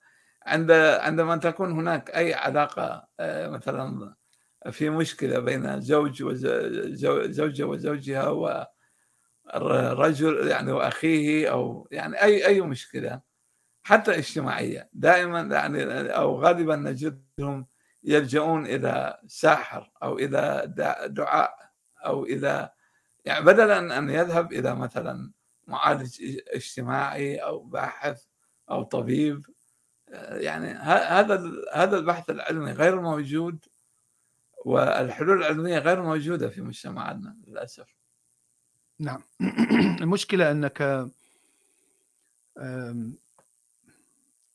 عند عندما تكون هناك أي علاقة آه، مثلا في مشكلة بين زوج وزوجه وزوجها ورجل يعني وأخيه أو يعني اي أي مشكلة حتى اجتماعية. دائما يعني أو غالبا نجدهم يلجؤون إلى ساحر أو إلى دعاء أو إلى يعني بدلا أن يذهب إلى مثلا معالج اجتماعي أو باحث أو طبيب يعني هذا هذا البحث العلمي غير موجود والحلول العلمية غير موجودة في مجتمعاتنا للأسف. نعم المشكلة أنك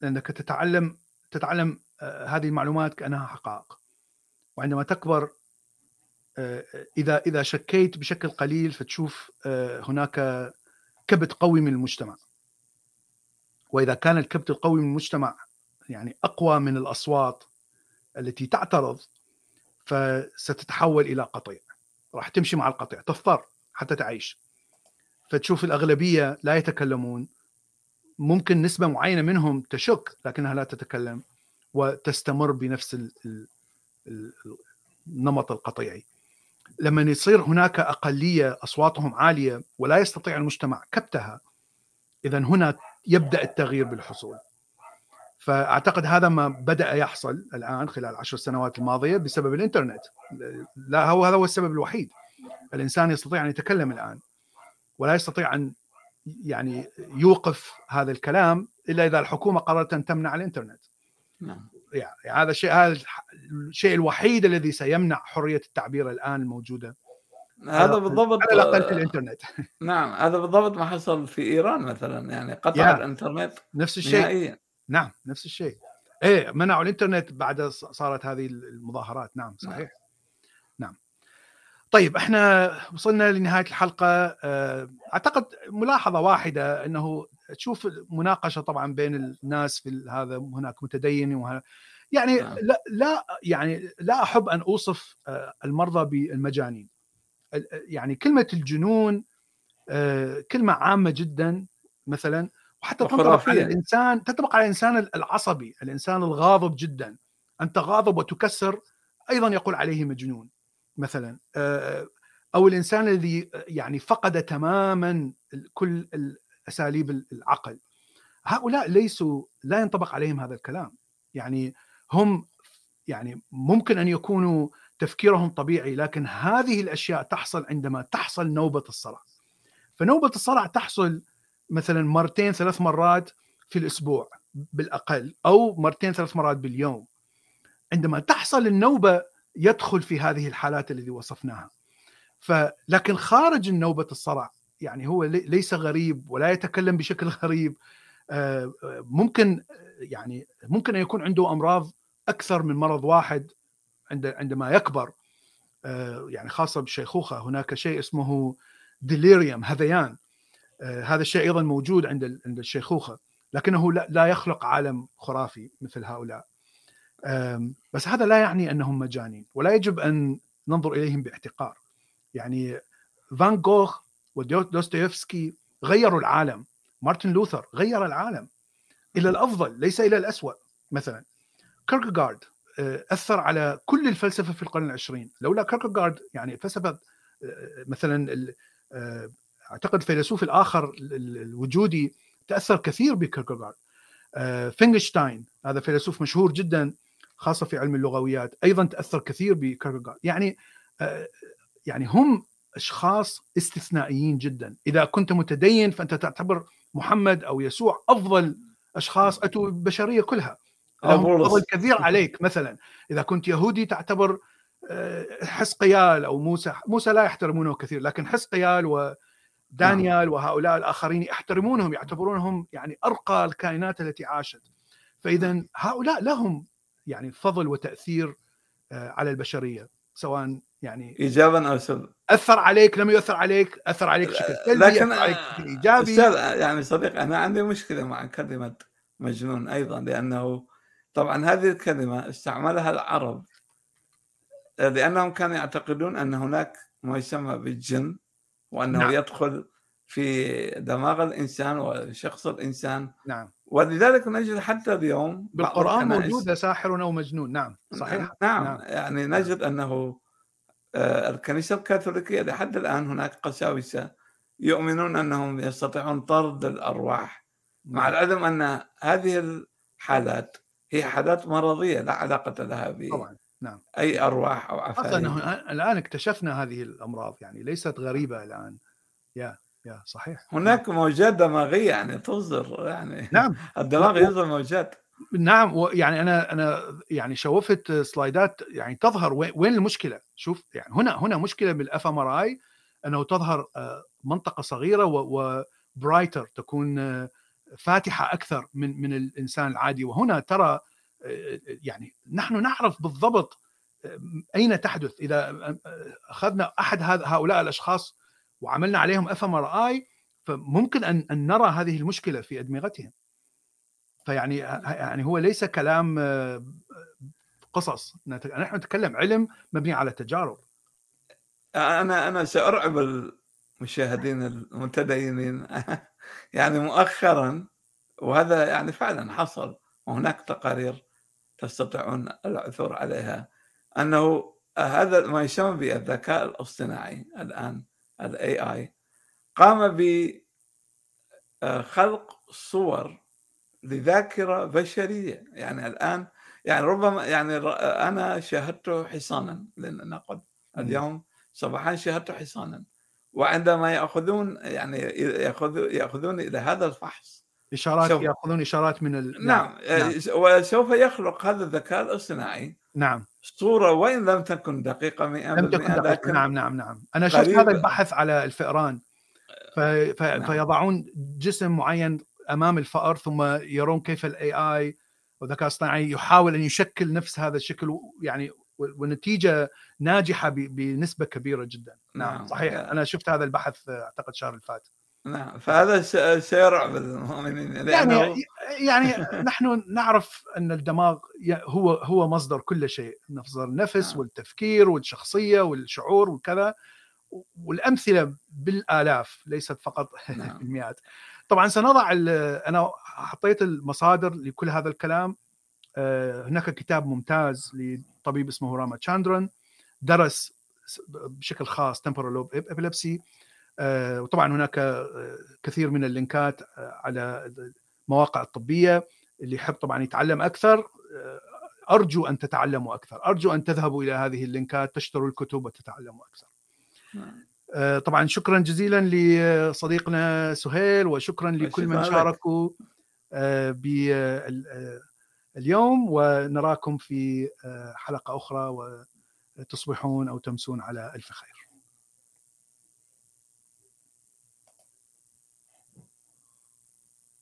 أنك تتعلم تتعلم آه، هذه المعلومات كأنها حقائق وعندما تكبر إذا إذا شكيت بشكل قليل فتشوف آه، هناك كبت قوي من المجتمع. وإذا كان الكبت القوي من المجتمع يعني أقوى من الأصوات التي تعترض فستتحول إلى قطيع. راح تمشي مع القطيع تضطر حتى تعيش. فتشوف الأغلبية لا يتكلمون. ممكن نسبة معينة منهم تشك لكنها لا تتكلم وتستمر بنفس النمط القطيعي. لما يصير هناك أقلية أصواتهم عالية ولا يستطيع المجتمع كبتها اذا هنا يبدأ التغيير بالحصول. فأعتقد هذا ما بدأ يحصل الآن خلال العشر سنوات الماضية بسبب الإنترنت. لا هو هذا هو السبب الوحيد. الإنسان يستطيع أن يتكلم الآن ولا يستطيع أن يعني يوقف هذا الكلام إلا إذا الحكومة قررت أن تمنع الإنترنت. نعم. يعني هذا الشيء هذا الشيء الوحيد الذي سيمنع حرية التعبير الآن الموجوده هذا بالضبط على الأقل في الإنترنت. نعم هذا بالضبط ما حصل في إيران مثلا يعني قطع الإنترنت نفس الشيء. نهائيا. نعم نفس الشيء. إيه منعوا الإنترنت بعد صارت هذه المظاهرات. نعم صحيح. نعم طيب إحنا وصلنا لنهاية الحلقة. آه، أعتقد ملاحظة واحدة إنه تشوف مناقشة طبعا بين الناس في هذا هناك متدين وهنا يعني نعم. لا لا يعني لا أحب أن أوصف آه، المرضى بالمجانين. يعني كلمة الجنون آه، كلمة عامة جدا مثلا وحتى تنطبق على الإنسان تنطبق على الإنسان العصبي الإنسان الغاضب جدا. أنت غاضب وتكسر أيضا يقول عليه مجنون. مثلا آه، أو الإنسان الذي يعني فقد تماما كل اساليب العقل. هؤلاء ليسوا لا ينطبق عليهم هذا الكلام. يعني هم يعني ممكن أن يكونوا تفكيرهم طبيعي لكن هذه الأشياء تحصل عندما تحصل نوبة الصرع فنوبة الصرع تحصل مثلا مرتين ثلاث مرات في الأسبوع بالأقل أو مرتين ثلاث مرات باليوم. عندما تحصل النوبة يدخل في هذه الحالات التي وصفناها. فلكن خارج النوبة الصرع يعني هو ليس غريب ولا يتكلم بشكل غريب آه، ممكن يعني ممكن أن يكون عنده أمراض أكثر من مرض واحد عند عندما يكبر. آه، يعني خاصة بالشيخوخه هناك شيء اسمه ديليريوم هذيان. آه، هذا الشيء أيضا موجود عند عند الشيخوخة لكنه لا يخلق عالم خرافي مثل هؤلاء. بس هذا لا يعني أنهم مجانين ولا يجب أن ننظر إليهم باحتقار. يعني فان جوخ ودوستويفسكي غيروا العالم مارتن لوثر غير العالم إلى الأفضل ليس إلى الاسوء مثلا كيركغارد آه، أثر على كل الفلسفة في القرن العشرين. لولا كيركغارد يعني فلسفة آه، مثلا آه، أعتقد الفيلسوف الآخر الوجودي تأثر كثير بكيركغارد. فينجشتاين هذا فيلسوف مشهور جدا خاصة في علم اللغويات أيضا تأثر كثير بكيركيغارد يعني يعني هم أشخاص استثنائيين جدا. إذا كنت متدين فأنت تعتبر محمد أو يسوع أفضل أشخاص اتوا البشرية كلها. أفضل كثير عليك مثلا. إذا كنت يهودي تعتبر آه، حسقيال أو موسى. موسى لا يحترمونه كثير لكن حسقيال ودانيال وهؤلاء الآخرين يحترمونهم يعتبرونهم يعني أرقى الكائنات التي عاشت. فاذا هؤلاء لهم يعني فضل وتأثير آه، على البشرية سواء يعني ايجابا أو سلبا. أثر عليك لم يؤثر عليك أثر عليك بشكل سلبي لكن عليك بشكل إيجابي. يعني صديق أنا عندي مشكلة مع كلمة مجنون أيضا لأنه طبعا هذه الكلمة استعملها العرب لأنهم كانوا يعتقدون أن هناك ما يسمى بالجن وأنه نعم. يدخل في دماغ الإنسان وشخص الإنسان نعم. ولذلك نجد حتى اليوم بالقرآن موجود ساحر أو مجنون. نعم صحيح. نعم, نعم. يعني نجد أنه آه، الكنيسة الكاثوليكية لحد الآن هناك قساوسة يؤمنون أنهم يستطيعون طرد الأرواح مع نعم. العلم أن هذه الحالات هي حالات مرضية لا علاقة لها ب طبعا. نعم. أي أرواح أو عفاريت الآن اكتشفنا هذه الأمراض يعني ليست غريبة الآن. يا. يا صحيح. هناك موجات دماغية يعني تصدر يعني. نعم. الدماغ يصدر موجات. نعم يعني أنا أنا يعني شوفت slides ات يعني تظهر وين المشكلة؟ شوف يعني هنا هنا مشكلة بال fMRI أنه تظهر آه، منطقة صغيرة و brighter تكون آه، فاتحة أكثر من من الإنسان العادي. وهنا ترى آه، يعني نحن نعرف بالضبط أين تحدث؟ إذا أخذنا أحد هؤلاء الأشخاص وعملنا عليهم fMRI فممكن ان أن نرى هذه المشكلة في أدمغتهم. فيعني يعني هو ليس كلام قصص. نحن نتكلم علم مبني على تجارب. أنا أنا سأرعب المشاهدين المتدينين يعني مؤخرا وهذا يعني فعلا حصل وهناك تقارير تستطيعون العثور عليها أنه هذا ما يسمى بالذكاء الاصطناعي الآن. الاي اي قام بخلق صور لذاكرة بشرية يعني الآن يعني ربما يعني أنا شاهدت حصانا لنقل اليوم صباحا شاهدت حصانا وعندما يأخذون يعني يأخذ يأخذون إلى هذا الفحص إشارات يأخذون إشارات من ال... نعم. نعم. نعم وسوف يخلق هذا الذكاء الاصطناعي نعم. صوره وإن لم تكن دقيقة 100% لم تكن دقيقة. لكن نعم نعم نعم. أنا شفت هذا البحث على الفئران. ف... ف... نعم. فيضعون جسم معين أمام الفأر ثم يرون كيف الاي اي والذكاء الاصطناعي يحاول أن يشكل نفس هذا الشكل يعني والنتيجه ناجحة بنسبة كبيرة جدا. نعم, نعم. صحيح. أنا شفت هذا البحث أعتقد الشهر اللي نعم فهذا سيرعب المؤمنين يعني يعني نحن نعرف أن الدماغ هو هو مصدر كل شيء مصدر النفس نعم. والتفكير والشخصية والشعور وكذا والأمثلة بالآلاف ليست فقط نعم. بالمئات طبعا سنضع أنا حطيت المصادر لكل هذا الكلام آه، هناك كتاب ممتاز لطبيب اسمه راما تشاندرن درس بشكل خاص temporal lobe epilepsy وطبعا هناك آه، كثير من ال link ات آه، على المواقع الطبية اللي يحب طبعا يتعلم أكثر. أرجو أن تتعلموا أكثر. أرجو أن تذهبوا إلى هذه ال link ات تشتروا الكتب وتتعلموا أكثر. نعم. آه، طبعا شكرا جزيلا لصديقنا سهيل وشكرا لكل من شاركوا آه، اليوم. ونراكم في آه، حلقة أخرى وتصبحون أو تمسون على ألف خير.